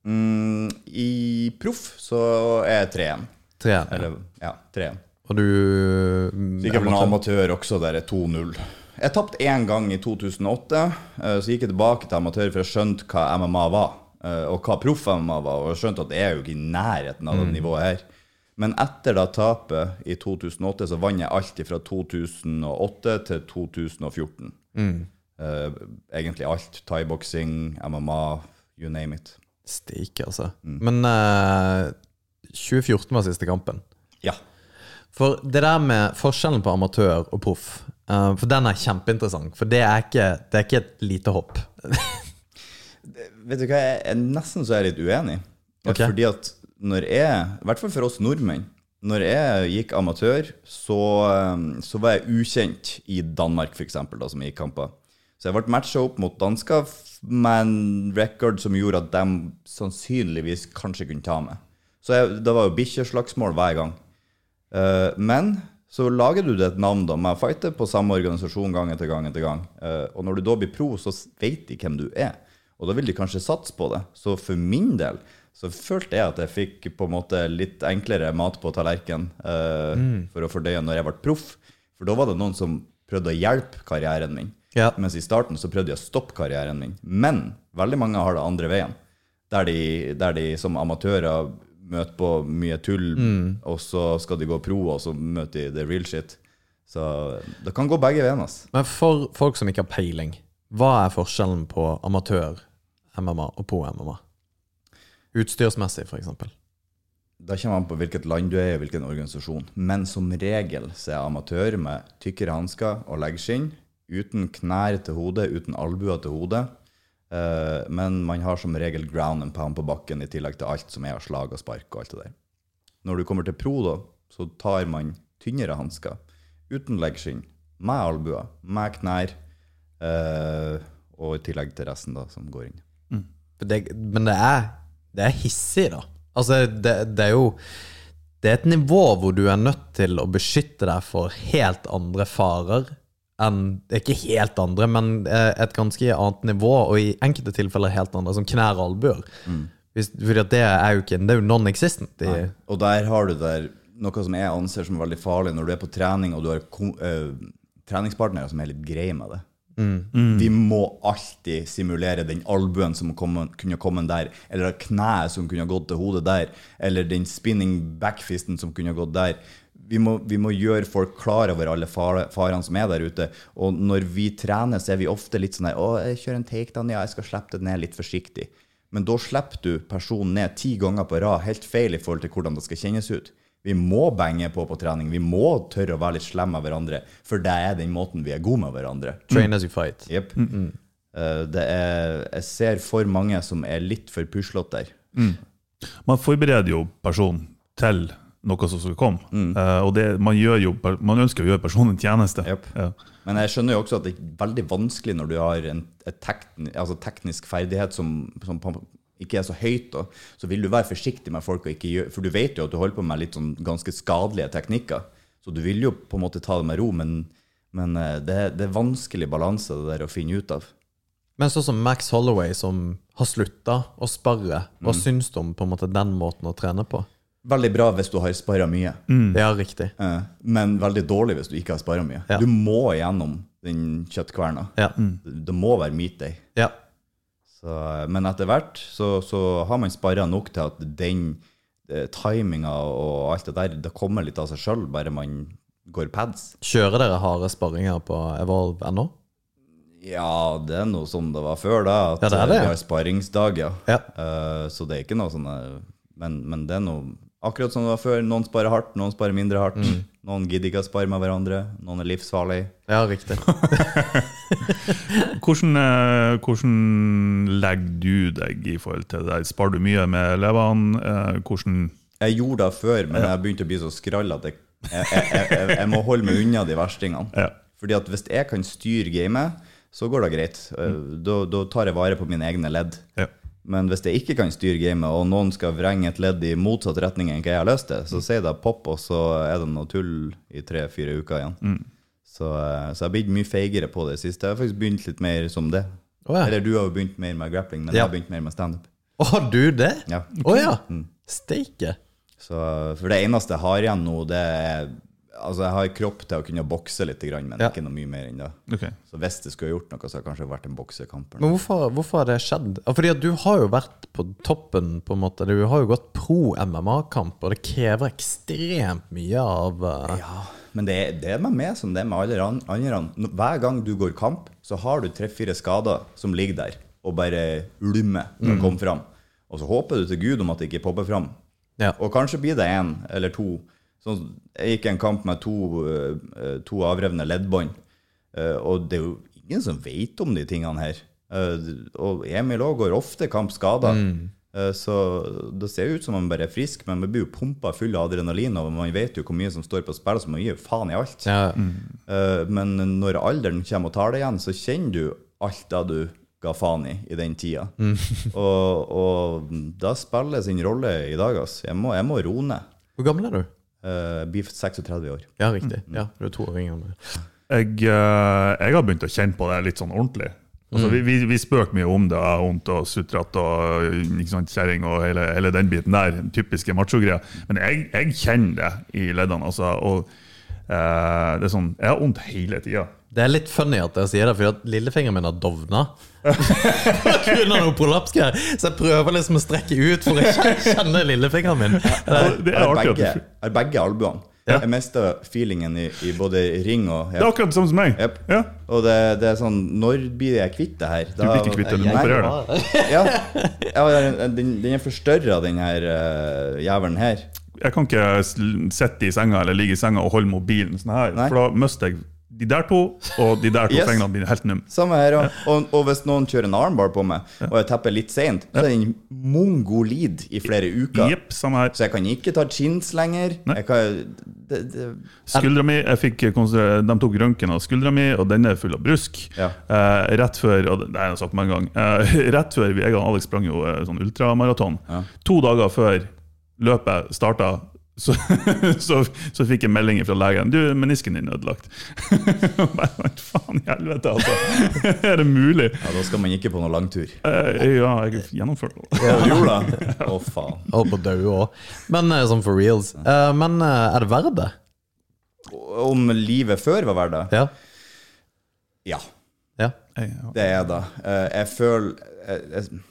Mm, I proff så er jeg 3-1. Tre. Ja. Eller, ja, 3-1. Og du Sikkert vel en amatør også, der er 2-0. Jeg tapte én gang i 2008, eh, så gikk jeg tilbake til amatør for jeg skjønte hva MMA var. eh, Og hva proff-MMA var, og jeg skjønte at det er jo ikke i nærheten av det nivået her. Men etter da tapet i 2008, så vant jeg alt fra 2008 til 2014. Eh, egentlig alt. Thaiboksing, MMA, you name it. Steike, altså. Men uh, 2014 var siste kampen. Ja. For det der med forskjellen på amatør og proff, uh, for den er kjempeinteressant. For det er ikke, det er ikke et lite hopp. Vet du hva, jeg er nesten så er litt uenig. Okay. Fordi at når jeg, i hvert fall for oss nordmenn, når jeg gikk amatør, så, så var jeg ukjent i Danmark, da, som jeg gikk kamper. Så jeg ble matcha opp mot dansker med en record som gjorde at de sannsynligvis kanskje kunne ta meg. Så jeg, det var jo bikkjeslagsmål hver gang. Uh, men så lager du deg et navn da, med å fighte på samme organisasjon gang etter gang. etter gang. Uh, og når du da blir pro, så vet de hvem du er. Og da vil de kanskje satse på det. Så for min del så følte jeg at jeg fikk på en måte litt enklere mat på tallerkenen eh, for å fordøye når jeg ble proff. For da var det noen som prøvde å hjelpe karrieren min. Ja. Mens i starten så prøvde jeg å stoppe karrieren min. Men veldig mange har det andre veien. Der de, der de som amatører møter på mye tull, og så skal de gå pro, og så møter de the real shit. Så det kan gå begge veien, ass. Men for folk som ikke har peiling, hva er forskjellen på amatør MMA og pro-MMA? Utstyrsmessig, f.eks. Da kommer an på hvilket land du er i, hvilken organisasjon. Men som regel så er amatør med tykkere hansker og leggskinn. Uten knær til hodet, uten albuer til hodet. Eh, men man har som regel ground and pound på bakken i tillegg til alt som er av slag og spark og alt det der. Når du kommer til pro, da, så tar man tynnere hansker. Uten leggskinn. Med albuer, med knær. eh, og i tillegg til resten da, som går inn. Mm. Det, men det er, det er hissig, da. Altså, det, det er jo Det er et nivå hvor du er nødt til å beskytte deg for helt andre farer enn Ikke helt andre, men eh, et ganske annet nivå, og i enkelte tilfeller helt andre, som knær og albuer. Mm. Fordi det er jo ikke Det er jo non-existent. i- Og der har du der noe som jeg anser som veldig farlig når du er på trening og du har eh, treningspartnere som er litt greie med det. Vi må alltid simulere den albuen som komme, kunne kommet der, eller kneet som kunne gått til hodet der, eller den spinning backfisten som kunne gått der. Vi må, vi må gjøre folk klar over alle farene som er der ute. Og når vi trener, så er vi ofte litt sånn her Å, jeg kjører en takedown, ja, jeg skal slippe det ned litt forsiktig. Men da slipper du personen ned ti ganger på rad, helt feil i forhold til hvordan det skal kjennes ut. Vi må bange på på trening. Vi må tørre å være litt slemme med hverandre, for det er den måten vi er gode med hverandre. Train as you fight. Jepp. Eh, det er, jeg ser for mange som er litt for puslete der. Man forbereder jo personen til noe som skal komme. Mm. Uh, og det, man, gjør jo, man ønsker å gjøre personen en tjeneste. Yep. Ja. Men jeg skjønner jo også at det er veldig vanskelig når du har en et tekni, altså teknisk ferdighet som, som ikke er så høyt. Da. Så vil du være forsiktig med folk, og ikke gjøre, for du vet jo at du holder på med litt sånn ganske skadelige teknikker. Så du vil jo på en måte ta det med ro, men, men eh, det, det er vanskelig balanse det der å finne ut av. Men sånn som Max Holloway, som har slutta å sparre, hva syns du om på en måte den måten å trene på? Veldig bra hvis du har spara mye, Ja, riktig. eh, men veldig dårlig hvis du ikke har spara mye. Ja. Du må gjennom den kjøttkverna. Ja. Det, det må være meat day. ja. Så, men etter hvert så, så har man sparra nok til at den eh, timinga og alt det der, det kommer litt av seg sjøl, bare man går pads. Kjører dere harde sparringer på Evolve ennå? Ja, det er noe som det var før, da. At Ja, det er det, eh, vi har sparringsdager. Ja. Eh, så det er ikke noe sånn eh, men, men det er noe akkurat som det var før. Noen sparer hardt, noen sparer mindre hardt. Mm. Noen gidder ikke å spare med hverandre. Noen er livsfarlige. Ja, riktig. Hvordan, eh, hvordan legger du deg i forhold til det? Sparer du mye med elevene? Eh, hvordan Jeg gjorde det før, men jeg begynte å bli så skrall at jeg, jeg, jeg, jeg, jeg må holde meg unna de verstingene. Ja. Fordi at hvis jeg kan styre gamet, så går det greit. Eh, Da, da tar jeg vare på mine egne ledd. Ja. Men hvis jeg ikke kan styre gamet, og noen skal vrenge et ledd i motsatt retning enn hva jeg har lyst til, så sier det pop, og så er det noe tull i tre-fire uker igjen. Så, eh, så jeg har blitt mye feigere på det siste. Jeg har faktisk begynt litt mer som det. Oh, ja. Eller du har jo begynt mer med grappling, men Ja. jeg har begynt mer med standup. Å, har du det? Ja. Å ja. Steike. Så, for det eneste jeg har igjen nå, det er Altså, jeg har kropp til å kunne bokse litt, men Ja. ikke noe mye mer enn det. Okay. Så hvis det skulle gjort noe, så har det kanskje vært en boksekamp. Men hvorfor, hvorfor har det skjedd? Fordi du har jo vært på toppen, på en måte. Du har jo gått pro MMA-kamp, og det krever ekstremt mye av uh... Ja, men det det er med meg som det er med alle andre. Hver gang du går kamp, så har du tre-fire skader som ligger der og bare ulmer til å kommer fram. Og så håper du til Gud om at det ikke popper fram. Ja. Og kanskje blir det én eller to. Sånn, jeg gikk en kamp med to, eh, to avrevne leddbånd, eh, og det er jo ingen som vet om de tingene her. Eh, og Emil òg går ofte kamp skada. Mm. Så det ser ut som man bare er frisk, men man blir jo pumpa full av adrenalin, og man vet jo hvor mye som står på spill, så man gir faen i alt. ja. Mm. Men når alderen kommer og tar det igjen, så kjenner du alt det du ga faen i i den tida. og, og da spiller sin rolle i dag, altså. Jeg må, jeg må roe ned. Hvor gammel er du? Uh, blir 36 år. Ja, riktig. Ja, du er to år yngre enn meg. Jeg, eh, jeg har begynt å kjenne på det litt sånn ordentlig. Altså, vi, vi, vi spøker mye om det, vondt og sutrete og liksom, kjerring og hele, hele den biten der. Typiske macho-greier. Men jeg, jeg kjenner det i leddene. Altså, og uh, det er sånn, Jeg har vondt hele tida. Det er litt funny at jeg sier det, fordi lillefingeren min har dovna. Så jeg prøver liksom å strekke ut for å kjenne lillefingeren min. Det Jeg er artig begge, er begge albuene. Jeg mista feelingen i, i både ring og Det er akkurat det samme som meg. Yep. Ja. Og det, det er sånn Når blir jeg kvitt det her? Du blir ikke kvitt det, du må operere det. Ja, ja den, den er forstørra, den her uh, jævelen her. Jeg kan ikke sitte i senga eller ligge i senga og holde mobilen sånn her, Nei. for da mister jeg de der to, og de der to Yes. fingrene blir helt num. Samme her òg. Og, og hvis noen kjører en armbar på meg, og jeg tepper litt seint, så er den mongolid i flere uker. Yep. Så jeg kan ikke ta chins lenger. Nei. Jeg kan, det, det, Skuldra mi, jeg fikk De tok røntgen av skuldra mi, og den er full av brusk. Ja. Eh, rett før og det har jeg sagt mange ganger, eh, rett før jeg og Alex sprang jo eh, sånn ultramaraton, Ja. to dager før løpet starta, så, så, så fikk jeg melding fra legen Du, menisken din er ødelagt. Bare, Faen i helvete, altså! er det mulig? ja, da skal man ikke på noen langtur. Eh, ja, jeg gjennomførte det. Ja, du gjorde det? Å, faen. Holdt på daue òg. Men eh, sånn for reals. Eh, men eh, er det verdt det? Om livet før var verdt det? Ja. Ja. ja. Det er det. Eh, Jeg føler jeg, jeg,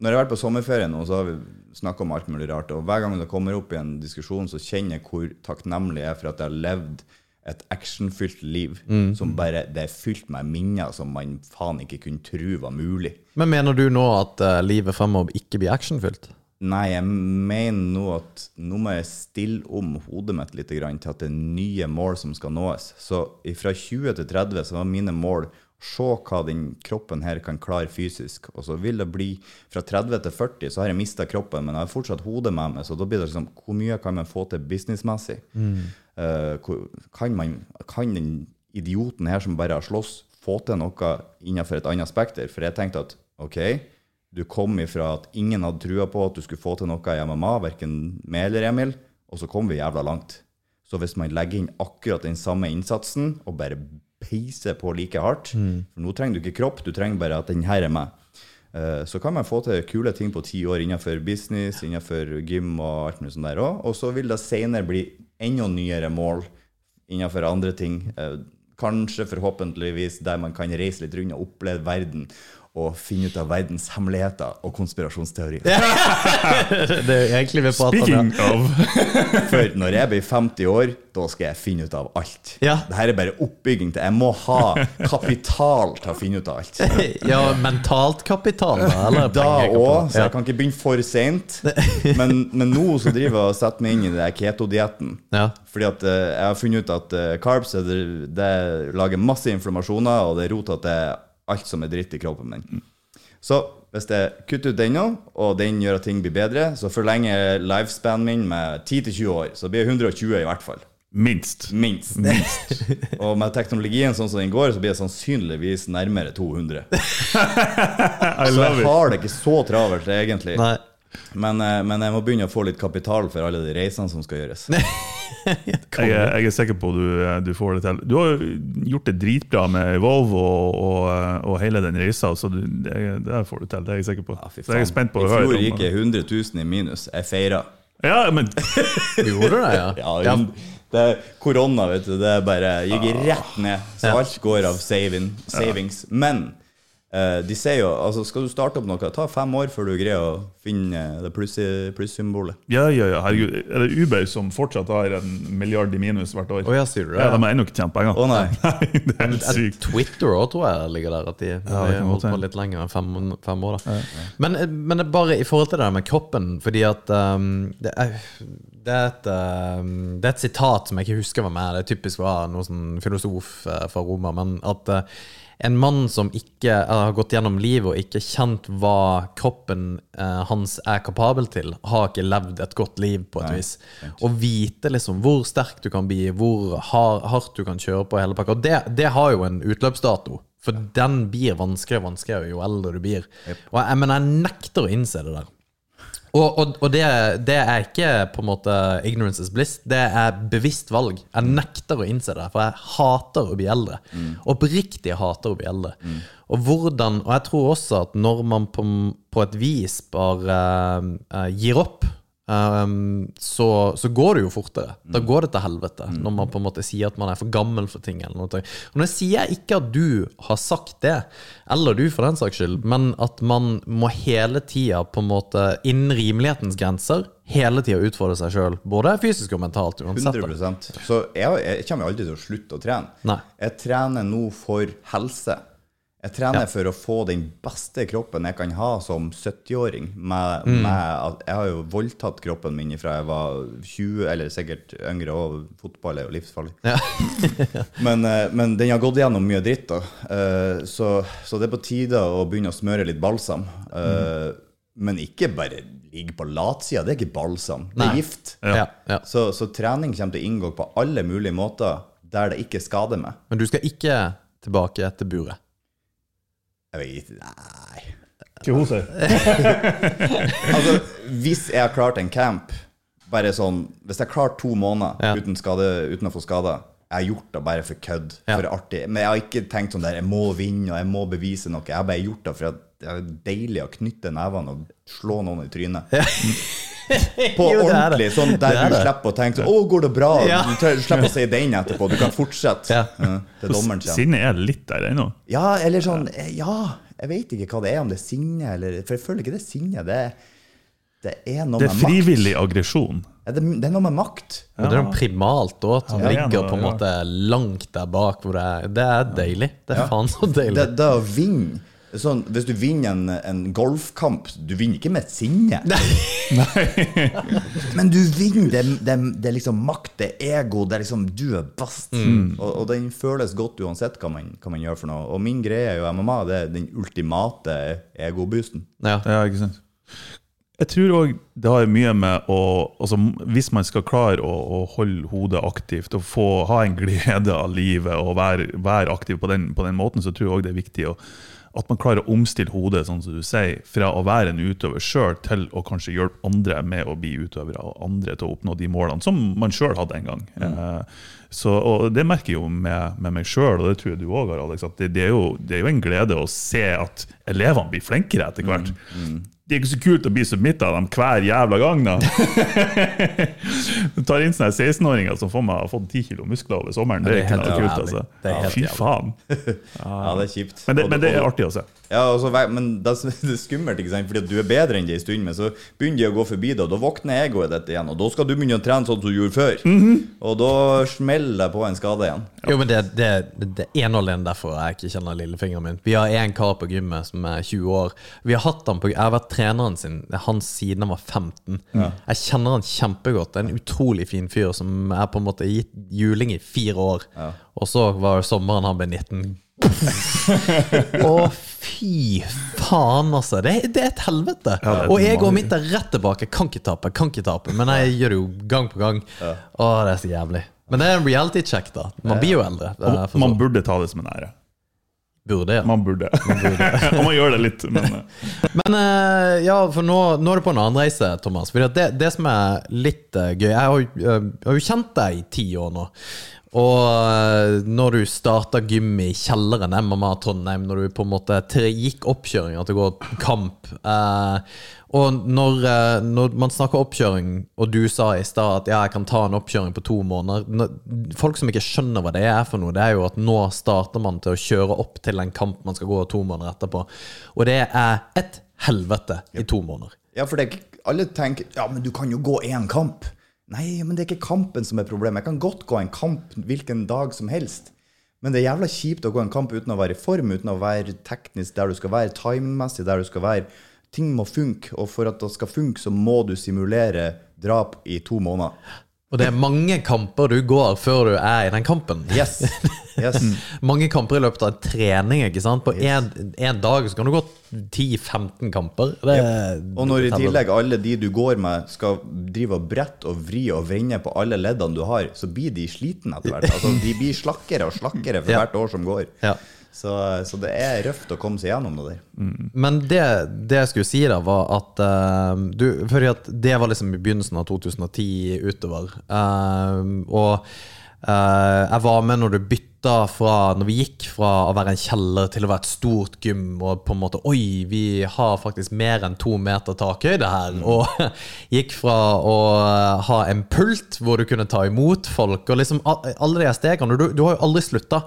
Når jeg har vært på sommerferie nå, så har vi snakka om alt mulig rart. Og hver gang det kommer opp i en diskusjon, så kjenner jeg hvor takknemlig jeg er for at jeg har levd et actionfylt liv som bare Det er fylt med minner som man faen ikke kunne tro var mulig. Men mener du nå at uh, livet fremover ikke blir actionfylt? Nei, jeg mener nå at nå må jeg stille om hodet mitt litt grann til at det er nye mål som skal nås. Så fra 20 til 30 så var mine mål se hva den kroppen her kan klare fysisk. Og så vil det bli fra 30 til 40, så har jeg mista kroppen, men jeg har fortsatt hodet med meg. Så da blir det liksom hvor mye kan man få til businessmessig? Mm. Uh, kan, man, kan den idioten her som bare har slåss, få til noe innenfor et annet spekter? For jeg tenkte at OK, du kom ifra at ingen hadde trua på at du skulle få til noe i MMA, verken meg eller Emil, og så kom vi jævla langt. Så hvis man legger inn akkurat den samme innsatsen, og bare peiser på like hardt For nå trenger du ikke kropp, du trenger bare at den her er med. Eh, Så kan man få til kule ting på ti år innenfor business, innenfor gym og alt mulig sånt der òg. Og så vil det senere bli enda nyere mål innenfor andre ting. Eh, Kanskje, forhåpentligvis, der man kan reise litt rundt og oppleve verden. Og finne ut av verdens hemmeligheter og konspirasjonsteorier. det er egentlig vi prater om. Speaking of For når jeg blir 50 år, da skal jeg finne ut av alt. Ja. Dette er bare oppbygging til Jeg må ha kapital til å finne ut av alt. Ja, mentalt kapital, da? Eller Da òg, så jeg kan ikke begynne for seint. Men, men nå så driver jeg og setter meg inn i det keto-dietten. Ja. Fordi at eh, jeg har funnet ut at eh, carbs det, det lager masse inflammasjoner, og det roter til alt som er dritt i kroppen min. Så hvis jeg kutter ut den nå, og den gjør at ting blir bedre, så forlenger lifespanen min med 10-20 år. Så blir jeg 120 i hvert fall. minst. Minst. og med teknologien sånn som den går, så blir jeg sannsynligvis nærmere 200. Så jeg har det ikke så travelt, egentlig. Nei. Men, eh, men jeg må begynne å få litt kapital for alle de reisene som skal gjøres. Jeg, er- jeg er sikker på du, du får det til. Du har gjort det dritbra med Evolve og, og, og hele den reisa, så du, det, det får du til. Det er jeg sikker på. Ja, så jeg er spent på å I fjor gikk jeg 100 000 i minus. Jeg feira. Ja, men Gjorde det, ja? Ja, ja. Det er korona, vet du. Det er bare gikk rett ned. Så alt går av saving, savings. Men eh, de sier jo altså Skal du starte opp noe, ta fem år før du greier å finne det pluss- plussymbolet. ja, ja, ja, herregud. Er det Uber som fortsatt har en milliard i minus hvert år? Oh, ja, sier du det? Ja, De har ennå ikke tjent penger. Å nei. det er helt sykt. Twitter òg, tror jeg ligger der. At de det har holdt på litt lenger enn fem, fem år. da men, men det er bare i forhold til det der med kroppen Fordi at um, det, er, det, er et, um, det er et sitat som jeg ikke husker var med. Det er typisk var noen sånn filosof eh, fra Roma. Men at eh, en mann som ikke eh, har gått gjennom livet og ikke kjent hva kroppen eh, hans er kapabel til, har ikke levd et godt liv, på et vis. Å vite liksom hvor sterk du kan bli, hvor hard, hardt du kan kjøre på hele pakka. Og det, det har jo en utløpsdato. For den blir vanskeligere og vanskeligere jo eldre du blir. Og jeg, men jeg nekter å innse det der. Og, og, og det, det er ikke på en måte ignorance is bliss, det er bevisst valg. Jeg nekter å innse det, for jeg hater å bli eldre. Oppriktig hater å bli eldre. Og hvordan, og jeg tror også at når man på, på et vis bare uh, gir opp, eh, så, så går det jo fortere. Da går det til helvete. Når man på en måte sier at man er for gammel for ting. Eller noe. Og nå sier jeg ikke at du har sagt det, eller du for den saks skyld, men at man må hele tida på en måte innen rimelighetens grenser hele tida utfordre seg sjøl, både fysisk og mentalt. uansett. 100 Så jeg, jeg kommer aldri til å slutte å trene. Nei. Jeg trener nå for helse. Jeg trener for å få den beste kroppen jeg kan ha som 70-åring. Mm. jeg har jo voldtatt kroppen min fra jeg var 20, eller sikkert yngre, og fotball er jo livsfarlig. men, eh, men den har gått gjennom mye dritt, da. Eh, Så, så det er på tide å begynne å smøre litt balsam. Mm. Men ikke bare ligge på latsida. Det er ikke balsam, det Nei. er gift. Ja, ja. Så, så trening kommer til å inngå på alle mulige måter der det ikke skader meg. Men du skal ikke tilbake til buret. Jeg vet Nei. Ikke hun sier. Altså, hvis jeg har klart en camp bare sånn, Hvis jeg har klart to måneder Ja. uten, skade, uten å få skader Jeg har gjort det bare for kødd, Ja. for artig. Men jeg har ikke tenkt sånn der Jeg må vinne og jeg må bevise noe. Jeg har bare gjort det for at det er deilig å knytte nevene og slå noen i trynet. På Jo, det det. ordentlig, sånn der er du slipper å tenke 'Å, går det bra?' Ja. Du slipper å si den etterpå. Du kan fortsette Ja. ja, til dommeren kommer. Sinnet er litt der ennå. Ja, eller sånn eh, Ja, jeg vet ikke hva det er, om det er sinne eller For jeg føler ikke det er sinne. Det det er noe Det er frivillig aggresjon. Ja, det, det er noe med makt. Ja. det er noe primalt òg, som Ja, er ligger noe, på en ja. måte langt der bak. Hvor det, er, det er deilig. Det er faen så deilig. Det, det å vinne sånn, Hvis du vinner en, en golfkamp Du vinner ikke med sinne. Men du vinner. Det, det, det liksom makt, det ego, det er liksom Du er best. Mm. Og, og den føles godt uansett hva man, hva man gjør for noe. Og min greie er jo MMA. Det er den ultimate egoboosten. Ja. Ja, ikke sant? Jeg tror òg det har mye med å altså, Hvis man skal klare å, å holde hodet aktivt og få, ha en glede av livet og være, være aktiv på den, på den måten, så tror jeg òg det er viktig å, at man klarer å omstille hodet sånn som du sier, fra å være en utøver sjøl til å kanskje hjelpe andre med å bli utøvere og andre til å oppnå de målene som man sjøl hadde en gang. Mm. så, og Det merker jeg jo med, med meg sjøl, og det tror jeg du òg har, Alex. at det, det, er jo, det er jo en glede å se at elevene blir flinkere etter hvert. Det er ikke så kult å bli submitta av dem hver jævla gang, da. du tar inn sånne 16-åringer som får meg har fått 10 kilo muskler over sommeren. Det er ikke helt noe kult, altså. Det er helt Fy faen. Ja, det er kjipt. Men det, men det er artig å se. Ja, og men det det er skummelt, ikke sant? Fordi du er bedre enn det en stund, men så begynner de å gå forbi deg, og da våkner egoet ditt igjen. Og da skal du begynne å trene sånn som du gjorde før. Og da smeller det på en skade igjen. Jo, men det, det, det er en og alene derfor jeg ikke kjenner lillefingeren min. Vi har en kar på gymmet som er 20 år. Vi har hatt han på, Jeg har vært treneren sin hans siden han var 15. Jeg kjenner han kjempegodt. En utrolig fin fyr som er på en måte gitt juling i fire år. Og så var det sommeren han ble 19. Å, fy faen, altså. Det, det er et helvete. Ja, er og jeg går midt mitt er rett tilbake. Kan ikke tape, kan ikke tape. Men jeg gjør det jo gang på gang. Å, det er så jævlig. Men det er en reality check, da. Man blir jo eldre. Man burde ta det som en ære. Burde, ja. Man burde. Og man gjør det litt, men eh, Men eh, ja, for nå, nå er du på en annen reise, Thomas. Fordi det, det som er litt eh, gøy Jeg har, jeg har jo kjent deg i ti år nå. Og eh, når du starta gym i kjelleren MMA Trondheim, når du på en måte gikk oppkjøringa til å gå kamp eh, Og når, eh, når man snakker oppkjøring, og du sa i stad at ja, jeg kan ta en oppkjøring på to måneder Folk som ikke skjønner hva det er for noe, det er jo at nå starter man til å kjøre opp til en kamp man skal gå to måneder etterpå. Og det er et helvete i to måneder. Ja, for det alle tenker ja, men du kan jo gå én kamp. Nei, men det er ikke kampen som er problemet. Jeg kan godt gå en kamp hvilken dag som helst. Men det er jævla kjipt å gå en kamp uten å være i form, uten å være teknisk der du skal være, timemessig der du skal være. Ting må funke, og for at det skal funke, så må du simulere drap i to måneder. Og det er mange kamper du går før du er i den kampen. Yes. yes. Mange kamper i løpet av en trening. ikke sant? På én dag så kan du gå 10-15 kamper. Det, Og når i tillegg alle de du går med, skal drive og brette og vri og vrenge på alle leddene du har, så blir de slitne etter hvert. Altså, de blir slakkere og slakkere for Ja. hvert år som går. Ja. Så, så det er røft å komme seg gjennom det der. Men det, det jeg skulle si, da, var at uh, du, at det var liksom i begynnelsen av 2010 utover. Uh, og uh, jeg var med når du bytta flytta fra Når vi gikk fra å være en kjeller til å være et stort gym, og på en måte Oi, vi har faktisk mer enn to meter takhøyde her. Og gikk fra å ha en pult hvor du kunne ta imot folk, og liksom alle de stegene. Du, du har jo aldri slutta.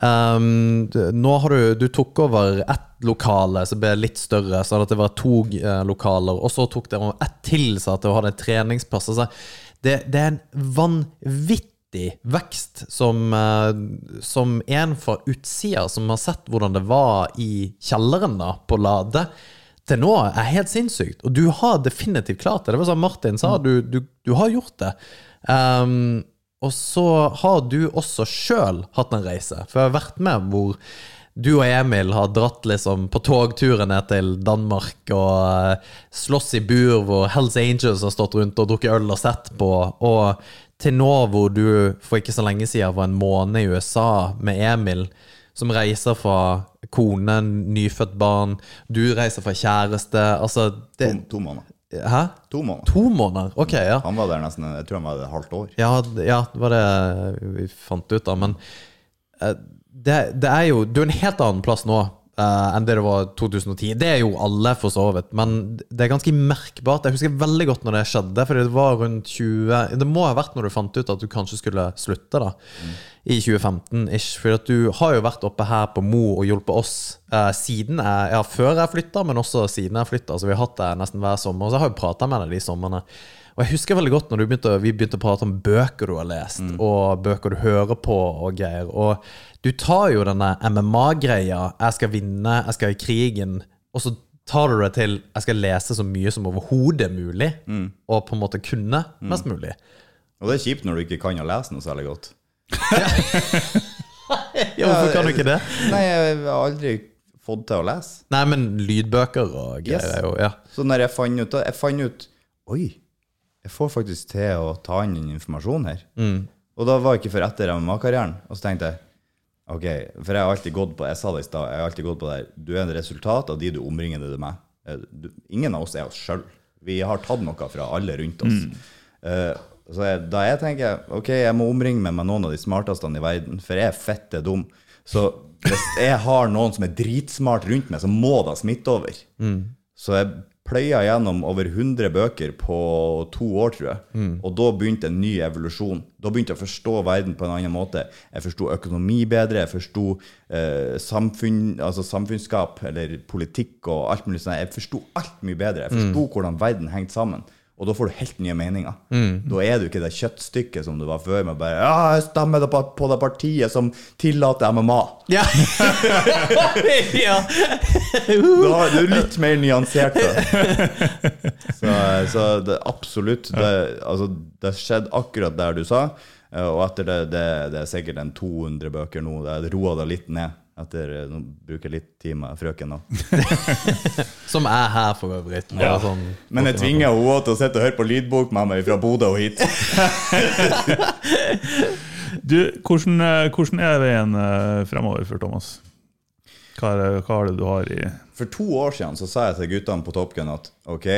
Um, nå har du Du tok over ett lokale som ble litt større, sånn at det var to eh, lokaler, og så tok dere ett til, så at det hadde en treningsplass. Altså, det, det er en vanvittig vekst som, eh, som en fra utsida som har sett hvordan det var i kjelleren da, på Lade, til nå er helt sinnssykt. Og du har definitivt klart det. Det var sånn Martin sa, du, du, du har gjort det. Um, og så har du også sjøl hatt en reise, for jeg har vært med hvor du og Emil har dratt liksom på togturer ned til Danmark og eh, slåss i bur hvor Hells Angels har stått rundt og drukket øl og sett på. Og til nå hvor du for ikke så lenge siden var en måned i USA med Emil, som reiser fra kone, nyfødt barn, du reiser fra kjæreste Altså det, To, to måneder. Hæ? To måneder. To måneder? Ok, ja. Han var der nesten Jeg tror han var et halvt år. Ja, ja, det var det vi fant ut av. Men eh, det, det er jo Du er en helt annen plass nå eh, enn det det var 2010. Det er jo alle, for så vidt. Men det er ganske merkbart. Jeg husker veldig godt når det skjedde. For det var rundt 20 Det må ha vært når du fant ut at du kanskje skulle slutte, da. I 2015-ish. For at du har jo vært oppe her på Mo og hjulpet oss eh, siden jeg, ja, før jeg flytta, men også siden jeg flytta. Så vi har hatt det nesten hver sommer. Så har jeg prata med deg de somrene. Og jeg husker veldig godt når begynte, vi begynte å prate om bøker du har lest, og bøker du hører på og greier. Og du tar jo denne MMA-greia 'jeg skal vinne, jeg skal i krigen', og så tar du det til 'jeg skal lese så mye som overhodet mulig', og på en måte kunne mest mulig. Og det er kjipt når du ikke kan å lese noe særlig godt. Ja, hvorfor kan du ikke det? Nei, jeg har aldri fått til å lese. Nei, men lydbøker og greier Yes. jo Ja. Så når jeg fant ut Jeg fant ut Oi, jeg får faktisk til å ta inn informasjon her. her. Og da var det ikke før etter MMA-karrieren. Og så tenkte jeg Ok, for jeg har alltid gått på Jeg sa det i sted, jeg har alltid gått på det her. Du er en resultat av de du omringer deg med. Eh, Du, ingen av oss er oss sjøl. Vi har tatt noe fra alle rundt oss. Eh, så jeg, da jeg tenker ok, jeg må omringe meg med noen av de smarteste i verden, for jeg er fette dum. Så hvis jeg har noen som er dritsmart rundt meg, så må det smitte over. Så jeg pløya gjennom over 100 bøker på to år, tror jeg. Og da begynte en ny evolusjon. Da begynte jeg å forstå verden på en annen måte. Jeg forsto økonomi bedre, jeg forsto eh, samfunn, altså samfunnsskap eller politikk og alt mulig sånt. Jeg forsto alt mye bedre. Jeg forsto hvordan verden hengte sammen. Og da får du helt nye meninger. Da er du ikke det kjøttstykket som du var før, med bare ja, jeg stemmer på, på det partiet som tillater MMA. Ja. ja. Da er du litt mer nyansert. Så, så det, absolutt. Det, altså, det skjedde akkurat der du sa. eh, Og etter det, det, det er sikkert en 200 bøker nå. Det roa det litt ned. Etter, nå bruker jeg litt tid med frøken nå. Som er her, for øvrig. Ja. Sånn, Men jeg tvinger henne til å sitte og høre på lydbok med meg fra Bodø og hit. Du, hvordan, eh, hvordan er veien eh, fremover for Thomas? Hva er, det, hva er det du har i For to år siden så sa jeg til guttene på Top Gun at ok,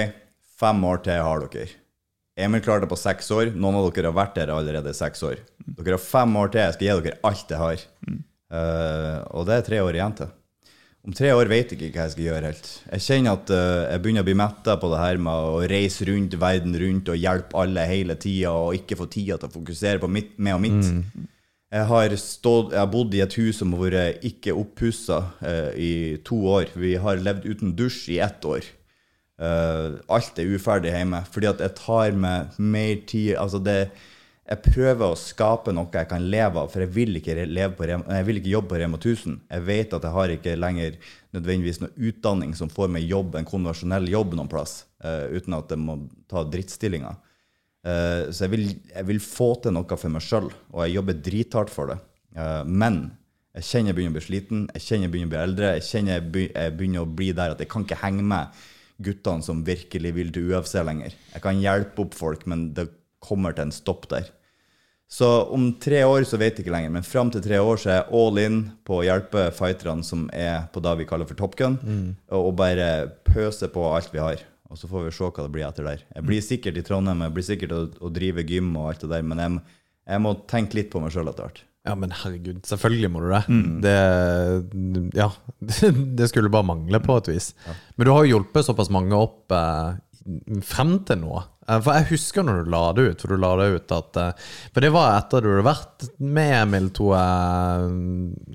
fem år til har dere. Emil klarte det på seks år. Noen av dere har vært der allerede i seks år. Dere har fem år til. Jeg skal gi dere alt jeg har. Eh, og det er tre år igjen til. Om tre år vet jeg ikke hva jeg skal gjøre helt. Jeg kjenner at uh, jeg begynner å bli metta på det her med å reise rundt verden rundt og hjelpe alle hele tida og ikke få tida til å fokusere på mitt, meg og mitt. Jeg har, stått, jeg har bodd i et hus som har vært ikke oppussa uh, i to år. Vi har levd uten dusj i ett år. Eh, alt er uferdig hjemme. Fordi at jeg tar meg mer tid Altså, det Jeg prøver å skape noe jeg kan leve av, for jeg vil ikke, på jeg vil ikke jobbe på Rema 1000. Jeg vet at jeg har ikke lenger nødvendigvis noe utdanning som får meg jobb, en konvensjonell jobb noen plass, uh, uten at jeg må ta drittstillinger. Uh, så jeg vil, jeg vil få til noe for meg sjøl, og jeg jobber drithardt for det. Uh, men jeg kjenner jeg begynner å bli sliten, jeg kjenner jeg begynner å bli eldre, jeg kjenner jeg begynner å bli der at jeg kan ikke henge med guttene som virkelig vil til UFC lenger. Jeg kan hjelpe opp folk, men det kommer til en stopp der. Så om tre år så vet jeg ikke lenger, men fram til tre år så er jeg all in på å hjelpe fighterne som er på det vi kaller for Top Gun, og, og bare pøse på alt vi har. Og så får vi se hva det blir etter der. Jeg blir sikkert i Trondheim, jeg blir sikkert å, å drive gym og alt det der, men jeg, jeg må tenke litt på meg sjøl etter hvert. Ja, men herregud, selvfølgelig må du det. Det, ja, det skulle bare mangle på et vis. Men du har jo hjulpet såpass mange opp eh, frem til nå. Eh, For jeg husker når du la det ut, for du la det ut at eh, For det var etter du hadde vært med Emil, tror jeg,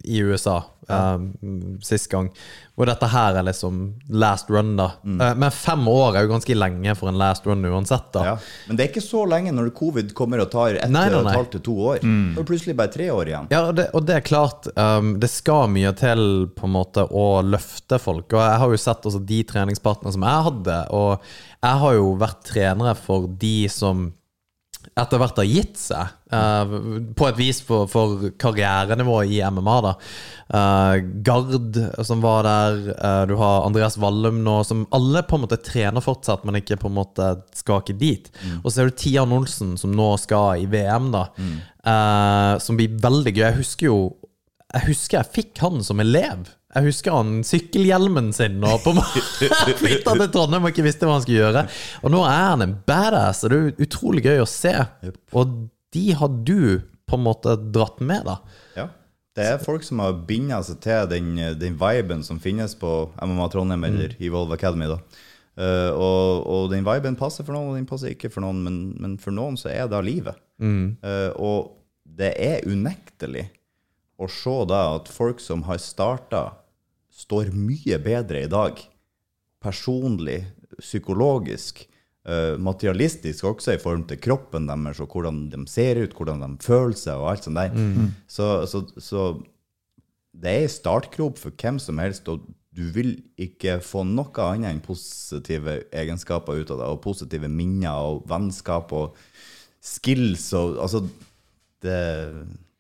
i USA eh, sist gang. Og dette her er liksom last run, da. Eh, Men fem år er jo ganske lenge for en last run uansett, da. Ja. Men det er ikke så lenge når covid kommer og tar ett Nei, nei, og et halvt til to år. Da er det plutselig bare tre år igjen. Ja, og det, og det er klart um, Det skal mye til på en måte å løfte folk. Og jeg har jo sett også de treningspartnerne som jeg hadde, og jeg har jo vært trenere for de som etter hvert har gitt seg, uh, på et vis for, for karrierenivået i MMA. da Uh, Gard som var der, uh, du har Andreas Wallum nå, som alle på en måte trener fortsatt, men ikke på en måte skal ikke dit. Og så er det Tian Olsen som nå skal i VM, da, eh, som blir veldig gøy. Jeg husker jo jeg husker jeg fikk han som elev. Jeg husker han sykkelhjelmen sin og på flytta til Trondheim og ikke visste hva han skulle gjøre. Og nå er han en badass, og det er utrolig gøy å se. Og de har du på en måte dratt med, da. Ja. Det er folk som har binda seg til den, den viben som finnes på MMA Trondheim eller Evolve Academy. da. Uh, og, og den viben passer for noen, og den passer ikke for noen, men, men for noen så er det livet. Eh, og det er unektelig å se da at folk som har starta, står mye bedre i dag. Personlig, psykologisk, eh, materialistisk også i form til kroppen deres og hvordan de ser ut, hvordan de føler seg og alt sånt der. Så, så, så det er en startgrop for hvem som helst, og du vil ikke få noe annet enn positive egenskaper ut av det, og positive minner og vennskap og skills og altså det,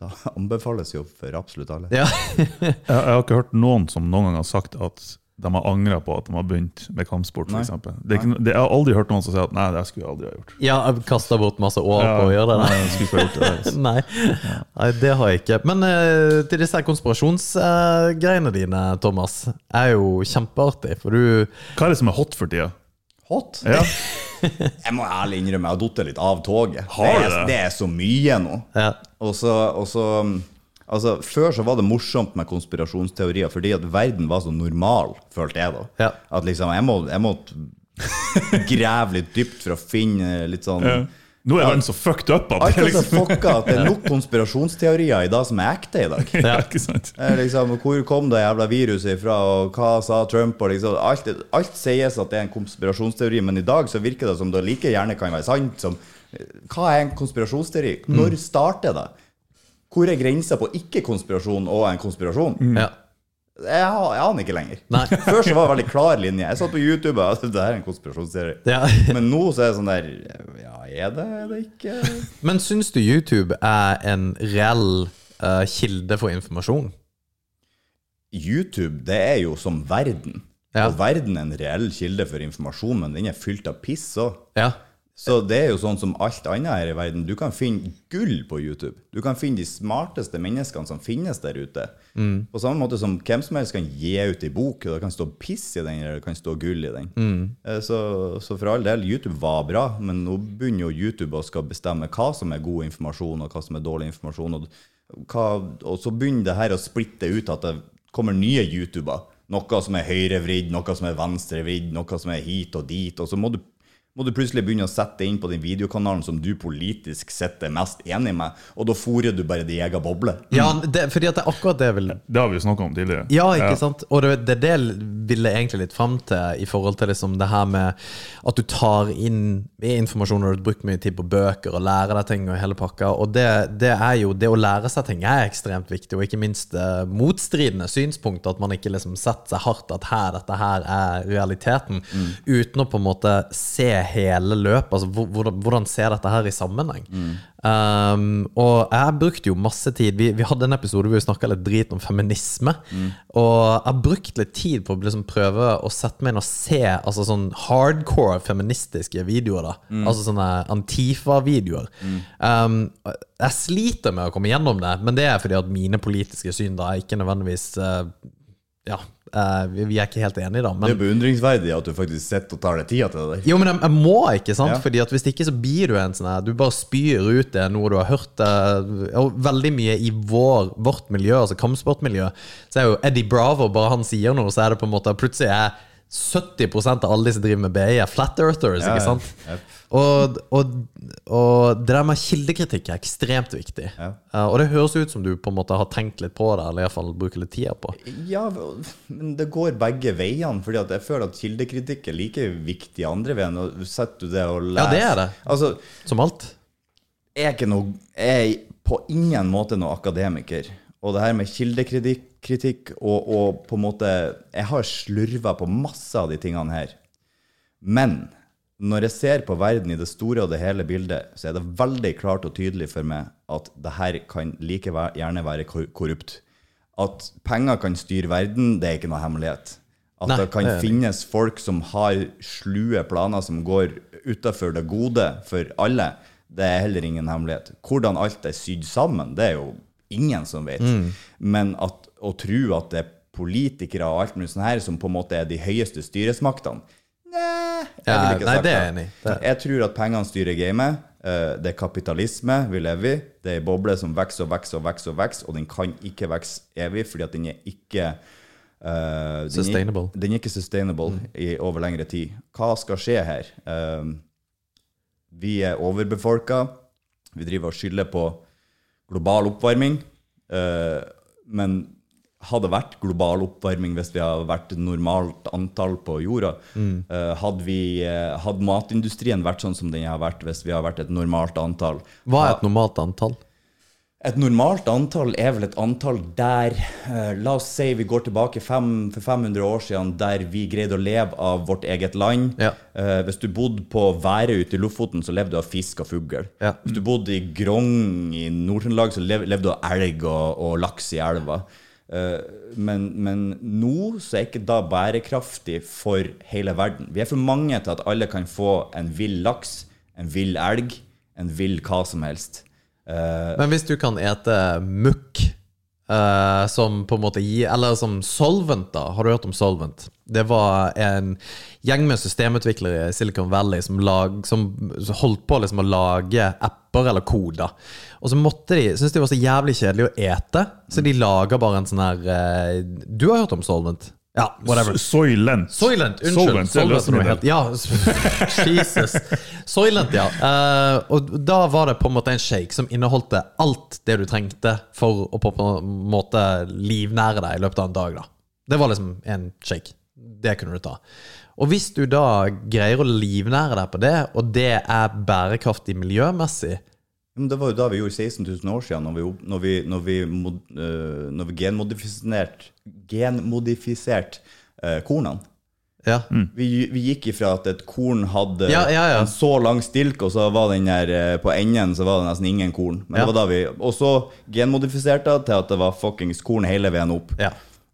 det anbefales jo for absolutt alle. Ja. Jeg, jeg har ikke hørt noen som noen gang har sagt at de har angra på at de har begynt med kampsport, Nei. f.eks. Det ikke det- Jeg har aldri hørt noen som sier at 'nei, det skulle jeg aldri ha gjort'. Ja, kasta bort masse år på å gjøre det. Nei, jeg skulle ikke ha gjort det. altså. Nei. Nei, det har jeg ikke. Men uh, til disse konspirasjonsgreiene konspirasjonsgreiene dine, Thomas, er jo kjempeartig. For du Hva er det som er hot for tida? Hot? Ja. Jeg må ærlig innrømme, jeg har datt litt av toget. Har det, er, det? er så mye nå. ja. Og så, og så Altså, Før så var det morsomt med konspirasjonsteorier, fordi at verden var så normal, følte jeg da. Ja. At liksom, jeg må, jeg må grave litt dypt for å finne litt sånn Ja. Nå er verden så fucked up at Alt det er er så liksom fucka at det er nok konspirasjonsteorier i dag som er ekte i dag. ja, ikke sant? Liksom, hvor kom det jævla viruset ifra, og hva sa Trump? Og liksom, alt, alt sies at det er en konspirasjonsteori, men i dag så virker det som det like gjerne kan være sant. Som, hva er en konspirasjonsteori? Når starter det? Hvor er grensa på ikke-konspirasjon og en konspirasjon? ja. Jeg, jeg aner ikke lenger. Nei. Før så var det veldig klar linje. Jeg satt på YouTube og det her er en konspirasjonsteori. Ja. Men nå så er det sånn der Ja, er det, er det ikke Men syns du YouTube er en reell uh, kilde for informasjon? YouTube, det er jo som verden. Ja. Og verden er en reell kilde for informasjon, men den er fylt av piss òg. Ja. Så det er jo sånn som alt annet her i verden. Du kan finne gull på YouTube. Du kan finne de smarteste menneskene som finnes der ute. På samme måte som hvem som helst kan gi ut en bok, det kan stå piss i den, eller det kan stå gull i den. Mm. Så, så for all del, YouTube var bra, men nå begynner jo YouTube å skal bestemme hva som er god informasjon, og hva som er dårlig informasjon. Og, hva, og så begynner det her å splitte ut at det kommer nye YouTuber. Noe som er høyrevridd, noe som er venstrevridd, noe som er hit og dit. Og så må du må du plutselig begynne å sette inn på den videokanalen som du politisk sett er mest enig med, og da fôrer du bare din egen boble. ja det, fordi at det er akkurat det jeg vil Det har vi jo snakka om tidligere. Ja, ikke sant? Og det, det, det vil jeg egentlig litt fram til i forhold til liksom det her med at du tar inn informasjon og du har brukt mye tid på bøker og lærer deg ting og hele pakka. Og det, det er jo det å lære seg ting er ekstremt viktig, og ikke minst eh, motstridende synspunkt. At man ikke liksom setter seg hardt at her, dette her er realiteten, uten å på en måte se hele løpet. Altså hvordan, hvordan ser dette her i sammenheng? Um, og jeg brukte jo masse tid Vi, vi hadde en episode hvor vi snakka litt drit om feminisme. Og jeg brukte litt tid på å liksom prøve å sette meg inn og se altså sånn hardcore feministiske videoer. da Altså sånne Antifa-videoer. Um, jeg sliter med å komme gjennom det, men det er fordi at mine politiske syn da er ikke nødvendigvis eh, Ja, eh, vi er ikke helt enige, da. Det er beundringsverdig at du faktisk sitter og tar deg tida til det der. Jo, men jeg, jeg må, ikke sant? Ja. Fordi at hvis ikke så blir du en sånn her Du bare spyr ut det noe du har hørt eh, Og veldig mye i vår, vårt miljø, altså kampsportmiljø, så er jo Eddie Bravo Bare han sier noe, så er det på en måte Plutselig er 70% av alle de som driver med BI, er flat earthers, Ja, ikke ja. sant? Yep. Og, og, og det der med kildekritikk er ekstremt viktig. Ja. Eh, og det høres ut som du på en måte har tenkt litt på det, eller i hvert fall bruker litt tid på. Ja, men det går begge veiene. fordi jeg føler at kildekritikk er like viktig andre veien. Og setter du det og leser Ja, det er det. Altså, Som alt. jeg er noe Jeg er på ingen måte noe akademiker. Og det her med kildekritikk kritikk og, og på en måte Jeg har slurva på masse av de tingene her. Men når jeg ser på verden i det store og det hele bildet, så er det veldig klart og tydelig for meg at det her kan like gjerne være korrupt. At penger kan styre verden, det er ikke noe hemmelighet. At Nei, det kan det. finnes folk som har slue planer som går utafor det gode for alle, det er heller ingen hemmelighet. Hvordan alt er sydd sammen, det er jo ingen som vet. Mm. Men at, å tro at det er politikere og alt mulig sånn her som på en måte er de høyeste styresmaktene Nei, jeg Ja, vil ikke nei, det er jeg enig i. Det- Jeg tror at pengene styrer gamet. Eh, Det er kapitalisme vi lever i. Det er ei boble som vokser og vokser og vokser, og vokser, og den kan ikke vokse evig, fordi at den er ikke uh, den Sustainable. Den er ikke sustainable i, over lengre tid. Hva skal skje her? Uh, vi er overbefolka. Vi driver og skylder på global oppvarming. Uh, men hadde vært global oppvarming hvis vi hadde vært normalt antall på jorda. Eh, hadde, vi, eh, hadde matindustrien vært sånn som den har vært hvis vi hadde vært et normalt antall? Hva er et normalt antall? Et normalt antall er vel et antall der eh, La oss si vi går tilbake fem, for 500 år siden, der vi greide å leve av vårt eget land. Ja. Hvis du bodde på Værøy ute i Lofoten, så levde du av fisk og fugl. Ja. Hvis du bodde i Grong i Nord-Trøndelag, så levde du av elg og, og laks i elva. Eh, men, men nå så er ikke da bærekraftig for hele verden. Vi er for mange til at alle kan få en vill laks, en vill elg, en vill hva som helst. Eh, Men hvis du kan ete mukk eh, som på en måte gir Eller som Solvent, da. Har du hørt om Solvent? Det var en gjeng med systemutviklere i Silicon Valley som, lag, som holdt på liksom å lage apper eller koder. Og så måtte de Syns de var så jævlig kjedelig å ete, så de laga bare en sånn her uh, Du har hørt om Solvent? Ja, whatever. Soylent. Soylent, unnskyld. Soylent, det Soylent som det Ja, Jesus. Soylent, ja. Uh, og da var det på en måte en shake som inneholdt alt det du trengte for å på en måte livnære deg i løpet av en dag. da. Det var liksom en shake. Det kunne du ta. Og hvis du da greier å livnære deg på det, og det er bærekraftig miljømessig Men det var jo da vi gjorde 16 000 år siden, når vi, når vi, når vi, mod, øh, når vi genmodifisert, genmodifisert øh, kornene. Ja. Vi, vi gikk ifra at et korn hadde Ja, ja, ja. en så lang stilk, og så var den der øh, på enden så var det nesten ingen korn. Men Ja. det var da vi, Og så genmodifiserte det til at det var fuckings korn hele veien opp. ja.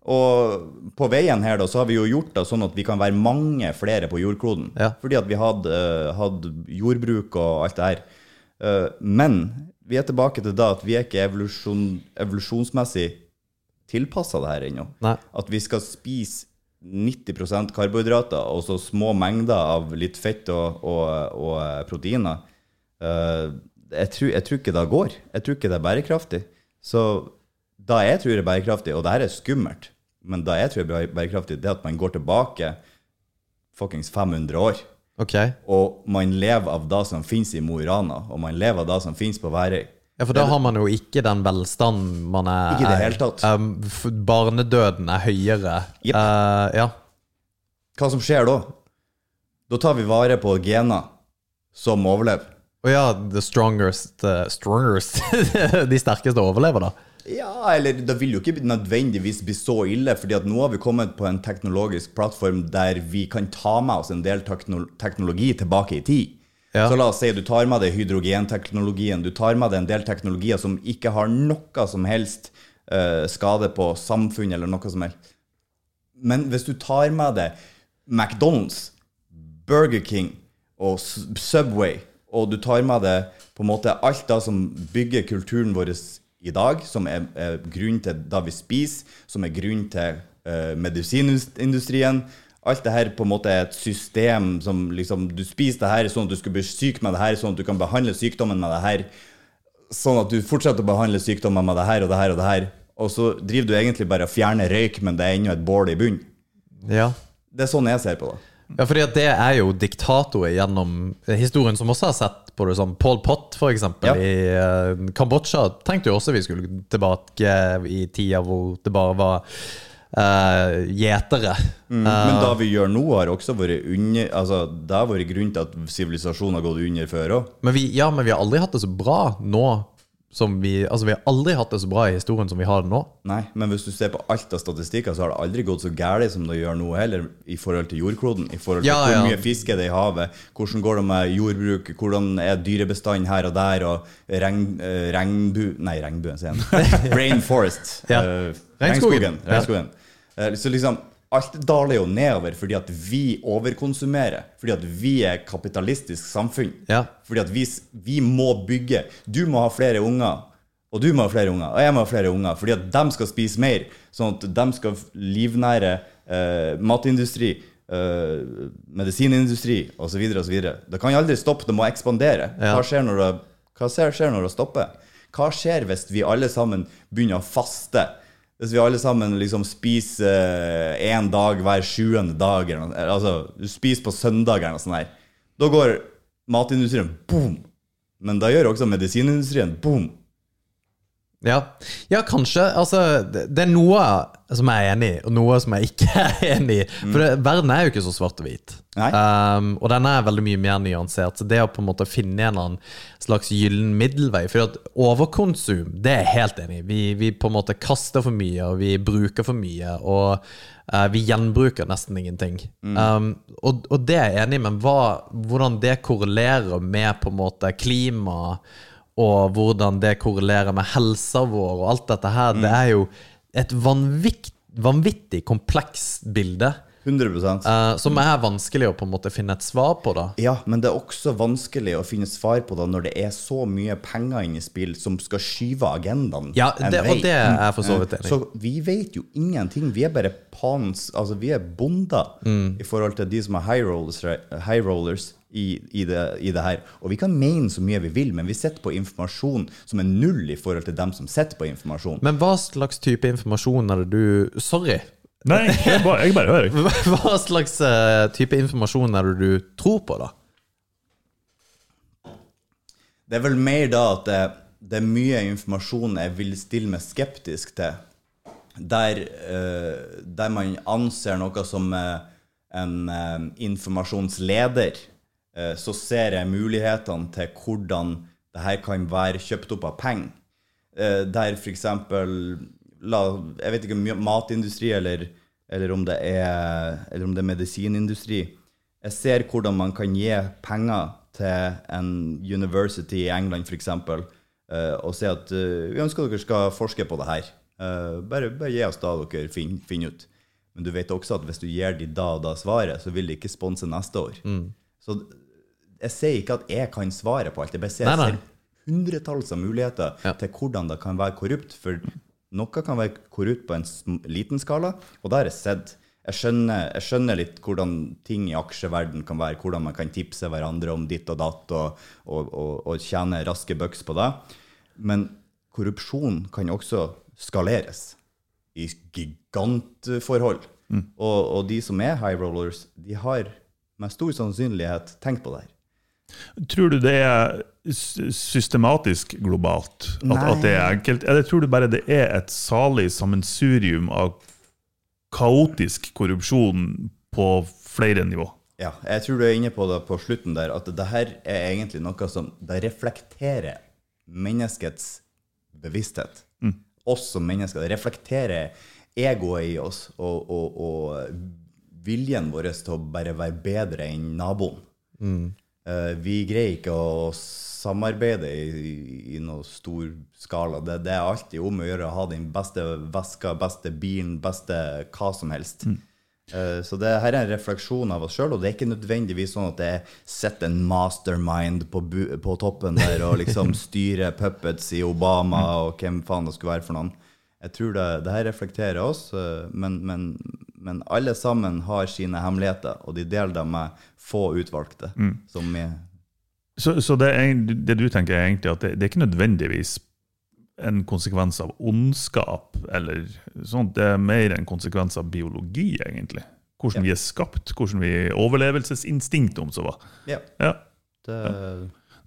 Og på veien her da, så har vi jo gjort det sånn at vi kan være mange flere på jordkloden. Ja. Fordi at vi hadde, hadde jordbruk og alt det her. Eh, men vi er tilbake til da at vi er ikke evolusjon, evolusjonsmessig tilpassa det her ennå. At vi skal spise 90% karbohydrater og så små mengder av litt fett og, og, og eh, proteiner. Eh, jeg, tror, jeg tror ikke det går. Jeg tror ikke det er bærekraftig. Så da jeg tror det er bærekraftig, og det her er skummelt, men da jeg tror det er bærekraftig, det er at man går tilbake fuckings 500 år. Ok. Og man lever av det som finnes i Mo i Rana, og man lever av det som finnes på Værøy. Ja, for da har man jo ikke den velstanden man er Ikke i det hele tatt. Um, barnedøden er høyere. Yep. Uh, ja. Hva som skjer da? Da tar vi vare på gener som overlever. Og ja, the strongest, uh, strongest De sterkeste overlever, da. Ja, eller det vil jo ikke nødvendigvis bli så ille, fordi at nå har vi kommet på en teknologisk plattform der vi kan ta med oss en del teknologi tilbake i tid. Ja. Så la oss si du tar med deg hydrogenteknologien, du tar med deg en del teknologier som ikke har noe som helst uh, skade på samfunn eller noe som helst. Men hvis du tar med deg McDonald's, Burger King og Subway, og du tar med deg på en måte alt det som bygger kulturen vår i dag, som er, er grunnen til det vi spiser, som er grunnen til uh, medisinindustrien. Alt det her på en måte er et system som liksom Du spiser det her sånn at du skal bli syk med det her, sånn at du kan behandle sykdommen med det her. Sånn at du fortsetter å behandle sykdommen med det her og det her og det her. Og så driver du egentlig bare og fjerner røyk, men det er ennå et bål i bunnen. Ja. Det er sånn jeg ser på det. Ja, fordi det er jo diktatorer gjennom historien som også har sett på det som Pol Pot, for eksempel, Ja. i uh, Kambodsja. Tenkte jo også vi skulle tilbake i tida hvor det bare var eh, gjetere. Mm. Men da vi gjør nå, har også vært under Altså, det har vært grunn til at sivilisasjonen har gått under før òg. Men ja, men vi har aldri hatt det så bra nå som vi Altså, vi har aldri hatt det så bra i historien som vi har det nå. Nei, men hvis du ser på alt av statistikker, så har det aldri gått så galt som det gjør nå heller, i forhold til jordkloden. I forhold til Ja, hvor ja. mye fisk er det i havet, hvordan går det med jordbruk, hvordan er dyrebestanden her og der, og regn, eh, regnbu... Nei, regnbuen, sier jeg. Rainforest. Ja. eh, Regnskogen. regnskogen. Regnskogen. Eh, Så liksom, alt daler jo nedover fordi at vi overkonsumerer. Fordi at vi er kapitalistisk samfunn. Ja. Fordi at vi, vi må bygge. Du må ha flere unger, og du må ha flere unger, og jeg må ha flere unger. Fordi at de skal spise mer, sånn at de skal livnære eh, matindustri, eh, medisinindustri osv. osv. Det kan aldri stoppe, det må ekspandere. Ja. Hva skjer når det, hva skjer når det stopper? Hva skjer hvis vi alle sammen begynner å faste? Hvis vi alle sammen liksom spiser én dag hver sjuende dag, altså du spiser på søndag eller noe sånt her, da går matindustrien boom. Men da gjør også medisinindustrien boom. Ja. ja, kanskje. Altså, det, er noe som jeg er enig i, og noe som jeg ikke er enig i. For det, verden er jo ikke så svart og hvit. Um, og den er veldig mye mer nyansert. Så det å på en måte finne en slags gyllen middelvei For at overkonsum, det er jeg helt enig i. Vi, vi på en måte kaster for mye, og vi bruker for mye. Og uh, vi gjenbruker nesten ingenting. Um, og, og det er jeg enig i, men hva, hvordan det korrelerer med på en måte klima og hvordan det korrelerer med helsa vår og alt dette her, det er jo et vanvikt, vanvittig komplekst bilde. 100 uh, som er vanskelig å på en måte finne et svar på, da. Ja, men det er også vanskelig å finne svar på det når det er så mye penger inne i spill som skal skyve agendaen Ja, det, og det er for så vidt enig. Så vi vet jo ingenting. Vi er bare pans Altså, vi er bonder Mm. i forhold til de som er high rollers, high rollers i, i, det, i det her. Og vi kan mene så mye vi vil, men vi sitter på informasjon som er null i forhold til dem som sitter på informasjon. Men hva slags type informasjon er det du Sorry. Nei, jeg bare, jeg bare hører. Hva slags eh, type informasjon er det du tror på, da? Det er vel mer da at det, det er mye informasjon jeg vil stille meg skeptisk til. Der, eh, der man anser noe som eh, en eh, informasjonsleder, eh, så ser jeg mulighetene til hvordan det her kan være kjøpt opp av penger. Eh, der f.eks. Jeg vet ikke om matindustri eller, eller, om er, eller om det er medisinindustri. Jeg ser hvordan man kan gi penger til en university i England f.eks. Uh, og si at eh, vi ønsker dere skal forske på det her. Eh, bare, bare gi oss da dere finner fin ut. Men du vet også at hvis du gir de da og da svaret, så vil de ikke sponse neste år. Så jeg sier ikke at jeg kan svare på alt. Jeg bare ser ser hundretalls av muligheter Ja. til hvordan det kan være korrupt. For noe kan være korrupt på en liten skala, og det har jeg sett. Jeg skjønner, jeg skjønner litt hvordan ting i aksjeverden kan være, hvordan man kan tipse hverandre om ditt og datt og, og, og, og tjene raske bucks på det. Men korrupsjon kan også skaleres i gigantforhold. Og, og de som er high rollers, de har med stor sannsynlighet tenkt på det her. Tror du det er systematisk globalt? At, at det er enkelt? Eller tror du bare det er et salig sammensurium av kaotisk korrupsjon på flere nivå? Ja, jeg tror du er inne på det på slutten der, at det her er egentlig noe som det reflekterer menneskets bevissthet. Oss som mennesker. Det reflekterer egoet i oss og, og, og viljen vår til å bare være bedre enn naboen. Eh, vi greier ikke å samarbeide i, i, i noe stor skala. Det, det er alltid om å gjøre å ha den beste veska, beste bilen, beste hva som helst. Mm. Så det her er en refleksjon av oss sjøl, og det er ikke nødvendigvis sånn at det sitter en mastermind på, på toppen der og liksom styrer puppets i Obama og hvem faen det skulle være for noen. Jeg tror det, det her reflekterer oss, eh, men, men, men alle sammen har sine hemmeligheter, og de deler dem med få utvalgte. Som er, Så, så det, er, det du tenker er egentlig at det, det er ikke nødvendigvis en konsekvens av ondskap, eller sånt. Det er mer en konsekvens av biologi, egentlig. Hvordan vi er skapt, hvordan vi overlevelsesinstinkt, om så var. ja, Ja. det,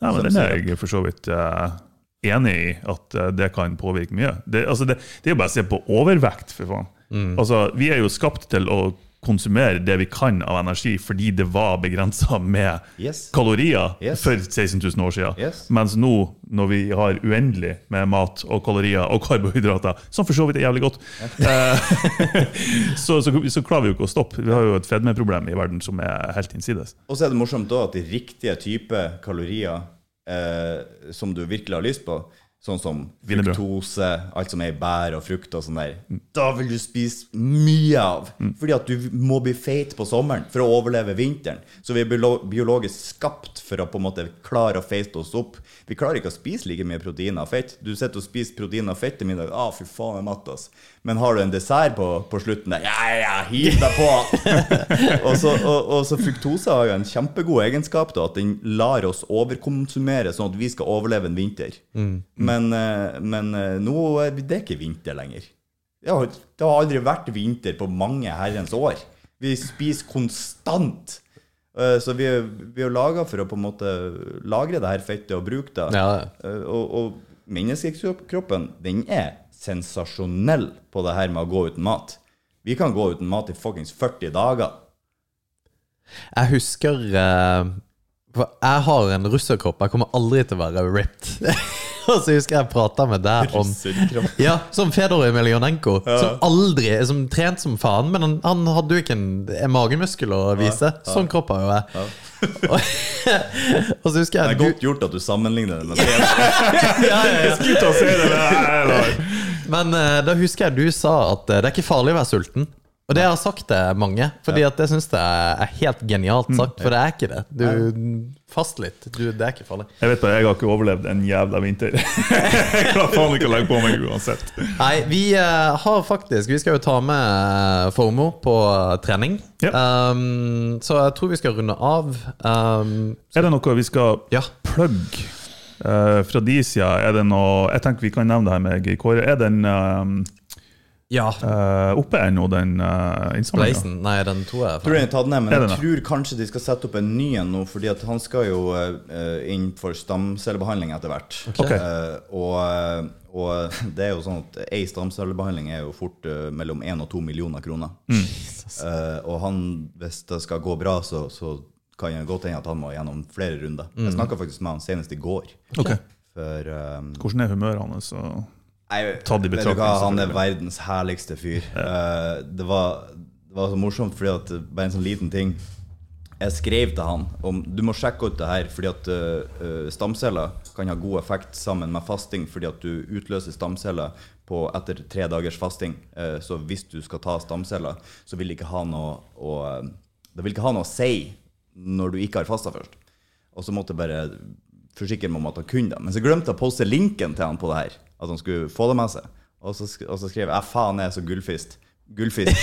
Nei, men Den er jeg for så vidt uh, enig i, at uh, det kan påvirke mye. Det, altså det, det er jo bare å se på overvekt, for faen. Mm. Altså, vi er jo skapt til å konsumere det vi kan av energi fordi det var begrensa med Yes. kalorier Yes. for 16 000 år siden. Yes. Mens nå, når vi har uendelig med mat og kalorier og karbohydrater, som for så vidt er jævlig godt, eh, så, så, så klarer vi jo ikke å stoppe. Vi har jo et fedmeproblem i verden som er helt innsides. Og så er det morsomt òg at de riktige type kalorier eh, som du virkelig har lyst på, sånn som fruktose, alt som er i bær og frukt og sånn der, da vil du spise mye av. Fordi at du må bli feit på sommeren for å overleve vinteren. Så vi er biologisk skapt for å på en måte klare å feite oss opp. Vi klarer ikke å spise like mye proteiner og fett. Du sitter og spiser proteiner og fett til middag. Ah, fy faen, jeg er matt, ass. Men har du en dessert på, på slutten der, ja, ja, hiv deg på! og, så, og, og så fruktose har jo en kjempegod egenskap, da, at den lar oss overkonsumere sånn at vi skal overleve en vinter. Men, eh, men eh, nå er det ikke vinter lenger. Det har, det har aldri vært vinter på mange herrens år. Vi spiser konstant. Eh, Så vi vi er laga for å på en måte lagre det her fettet og bruke det. Ja. Og, og menneskekroppen den er sensasjonell på det her med å gå uten mat. Vi kan gå uten mat i fuckings 40 dager. Jeg husker uh, For jeg har en russerkropp. Jeg kommer aldri til å være ripped. Og så husker jeg prata med deg om Ja, som Fedor Ja. Som aldri Som trent som faen, men han, han hadde jo ikke en, en magemuskel å vise. Sånn kropp har jo jeg. Og, og så husker jeg Det er godt gjort at du sammenligner det med det. ja, ja, ja. Skulle ta å det? Men eh, da husker jeg du sa at eh, det er ikke farlig å være sulten. Og det har sagt til mange, Fordi at jeg syns det er helt genialt sagt. For det er ikke det. Du Fast litt. Du, det er ikke farlig. Jeg vet bare, jeg har ikke overlevd en jævla vinter. jeg klarer faen ikke å legge på meg uansett. Nei, vi eh, har faktisk Vi skal jo ta med Formo på trening. Ja. Um, så jeg tror vi skal runde av. Um, Er det noe vi skal ja. plugge eh, fra de sida? Er det noe Jeg tenker vi kan nevne det her med Kåre. Er den uh, ja. uh, oppe ennå, den uh, innsamlinga? Nei, den tror jeg. tror den er tatt ned, men Er jeg den det? tror kanskje de skal sette opp en ny en nå, fordi at han skal jo inn for stamcellebehandling etter hvert. Okay. Eh, og, og det er jo sånn at ei stamcellebehandling er jo fort mellom 1 og 2 millioner kroner. Mm. Eh, og han, hvis det skal gå bra, så, så kan det godt hende at han må gjennom flere runder. Jeg snakka faktisk med han senest i går. Okay. For um, Hvordan er humøret hans? Tatt i betraktning, Han er verdens herligste fyr. Eh, det, var, det var så morsomt, fordi at bare en sånn liten ting Jeg skrev til han om Du må sjekke ut det her, fordi at eh, stamceller kan ha god effekt sammen med fasting, fordi at du utløser stamceller på etter tre dagers fasting. Uh, så hvis du skal ta stamceller, så vil det ikke ha noe å, Det vil ikke ha noe å si når du ikke har fasta først. Og så måtte jeg bare forsikre meg om at han kunne det. Men så glemte jeg å poste linken til han på det her. At han skulle få det med seg. Og så, og så skrev jeg 'æ, faen, jeg er så gullfist'. Gullfisk.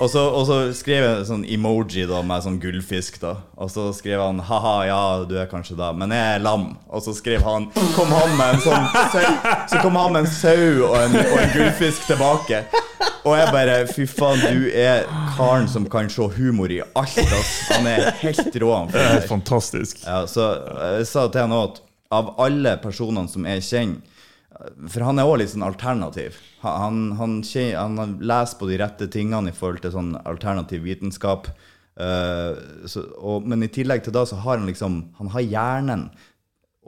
og, så, og så skrev jeg sånn emoji da med sånn gullfisk. da Og så skrev han 'ha-ha, ja, du er kanskje det, men jeg er lam'. Og så skrev han kom han med en sånn sau Så kom han med en sau og en, og en gullfisk tilbake. Og jeg bare Fy faen, du er karen som kan se humor i alt, ass. Han er helt rå, han. Det er fantastisk. Ja, så jeg sa til han òg at av alle personene som jeg kjenner For han er òg litt sånn alternativ. Han, han, kjenner, han lest på de rette tingene i forhold til sånn alternativ vitenskap. Uh, så, og, men i tillegg til da så har han liksom Han har hjernen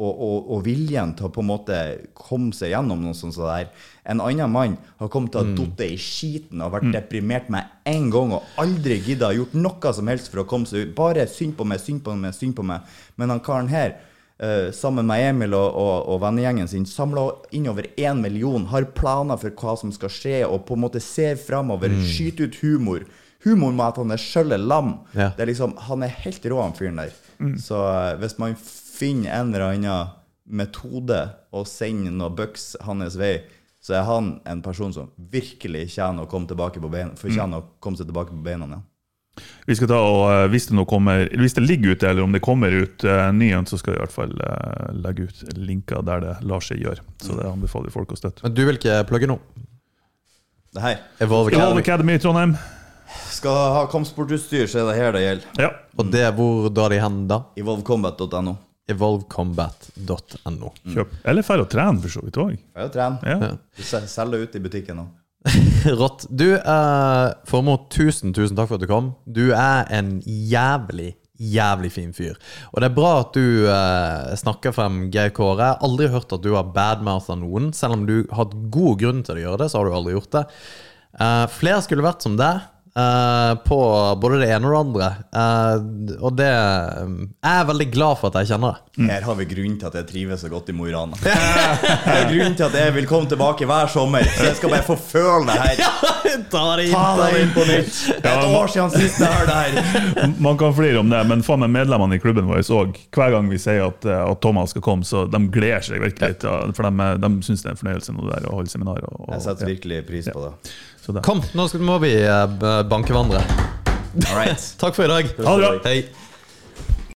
og, og, og viljen til å på en måte komme seg gjennom noe sånt der. En annen mann har kommet til å ha falt i skiten og vært deprimert med en gang og aldri gidda gjort noe som helst for å komme seg ut. Bare synd på meg, synd på meg, synd på meg. Men han karen her, uh, sammen med Emil og, og, og vennegjengen sin, samla inn over én million, har planer for hva som skal skje, og på en måte ser framover, skyter ut humor. Humor med at han er sjøl lam. Ja. Det er liksom, han er helt rå, han fyren der. Så eh, hvis man finner en eller annen metode å sende noe bucks hans vei, så er han en person som virkelig tjener å komme tilbake på beina, fortjener å komme seg tilbake på beina igjen. Vi skal ta og eh, Hvis det, nå kommer, hvis det ligger ute, eller om det kommer ut uh, ny en, så skal vi i hvert fall uh, legge ut linker der det lar seg gjøre. Så det anbefaler folk å støtte. Men du vil ikke plugge nå? Det her. Evolve Evolve Academy. Academy i Trondheim. Skal ha kampsportutstyr, så er det her det gjelder. Ja. Og det, hvor drar de hen da? Evolvecombat.no. Evolvecombat.no. Kjøp. Eller dra å trene, for så vidt òg. Dra og trene. Ja. Sel- Selger ut i butikken nå. Rått. Du, uh, Formoe, tusen, tusen takk for at du kom. Du er en jævlig, jævlig fin fyr. Og det er bra at du eh, snakker frem Geir Kåre. Jeg har aldri hørt at du har badmoutha noen. Selv om du har hatt god grunn til å gjøre det, så har du aldri gjort det. Eh, flere skulle vært som deg. Eh, på både det ene og det andre. Uh, og det Jeg er veldig glad for at jeg kjenner det. Her har vi grunnen til at jeg trives så godt i Mo i Rana. Grunnen til at jeg vil komme tilbake hver sommer. Så jeg skal bare få føle det her. Ta det Ta deg inn på nytt. Det er et år siden sist jeg hørte det her. Man kan flire om det, men faen meg medlemmene i klubben vår òg. Hver gang vi sier at, eh, at Thomas skal komme, så de gleder seg virkelig. Ja. For de, de syns det er en fornøyelse nå der å holde seminar. Og, og, Jeg setter ja. virkelig pris på det. Kom, nå må vi eh, banke hverandre. Right. Takk for i dag. Ha det bra. Hei.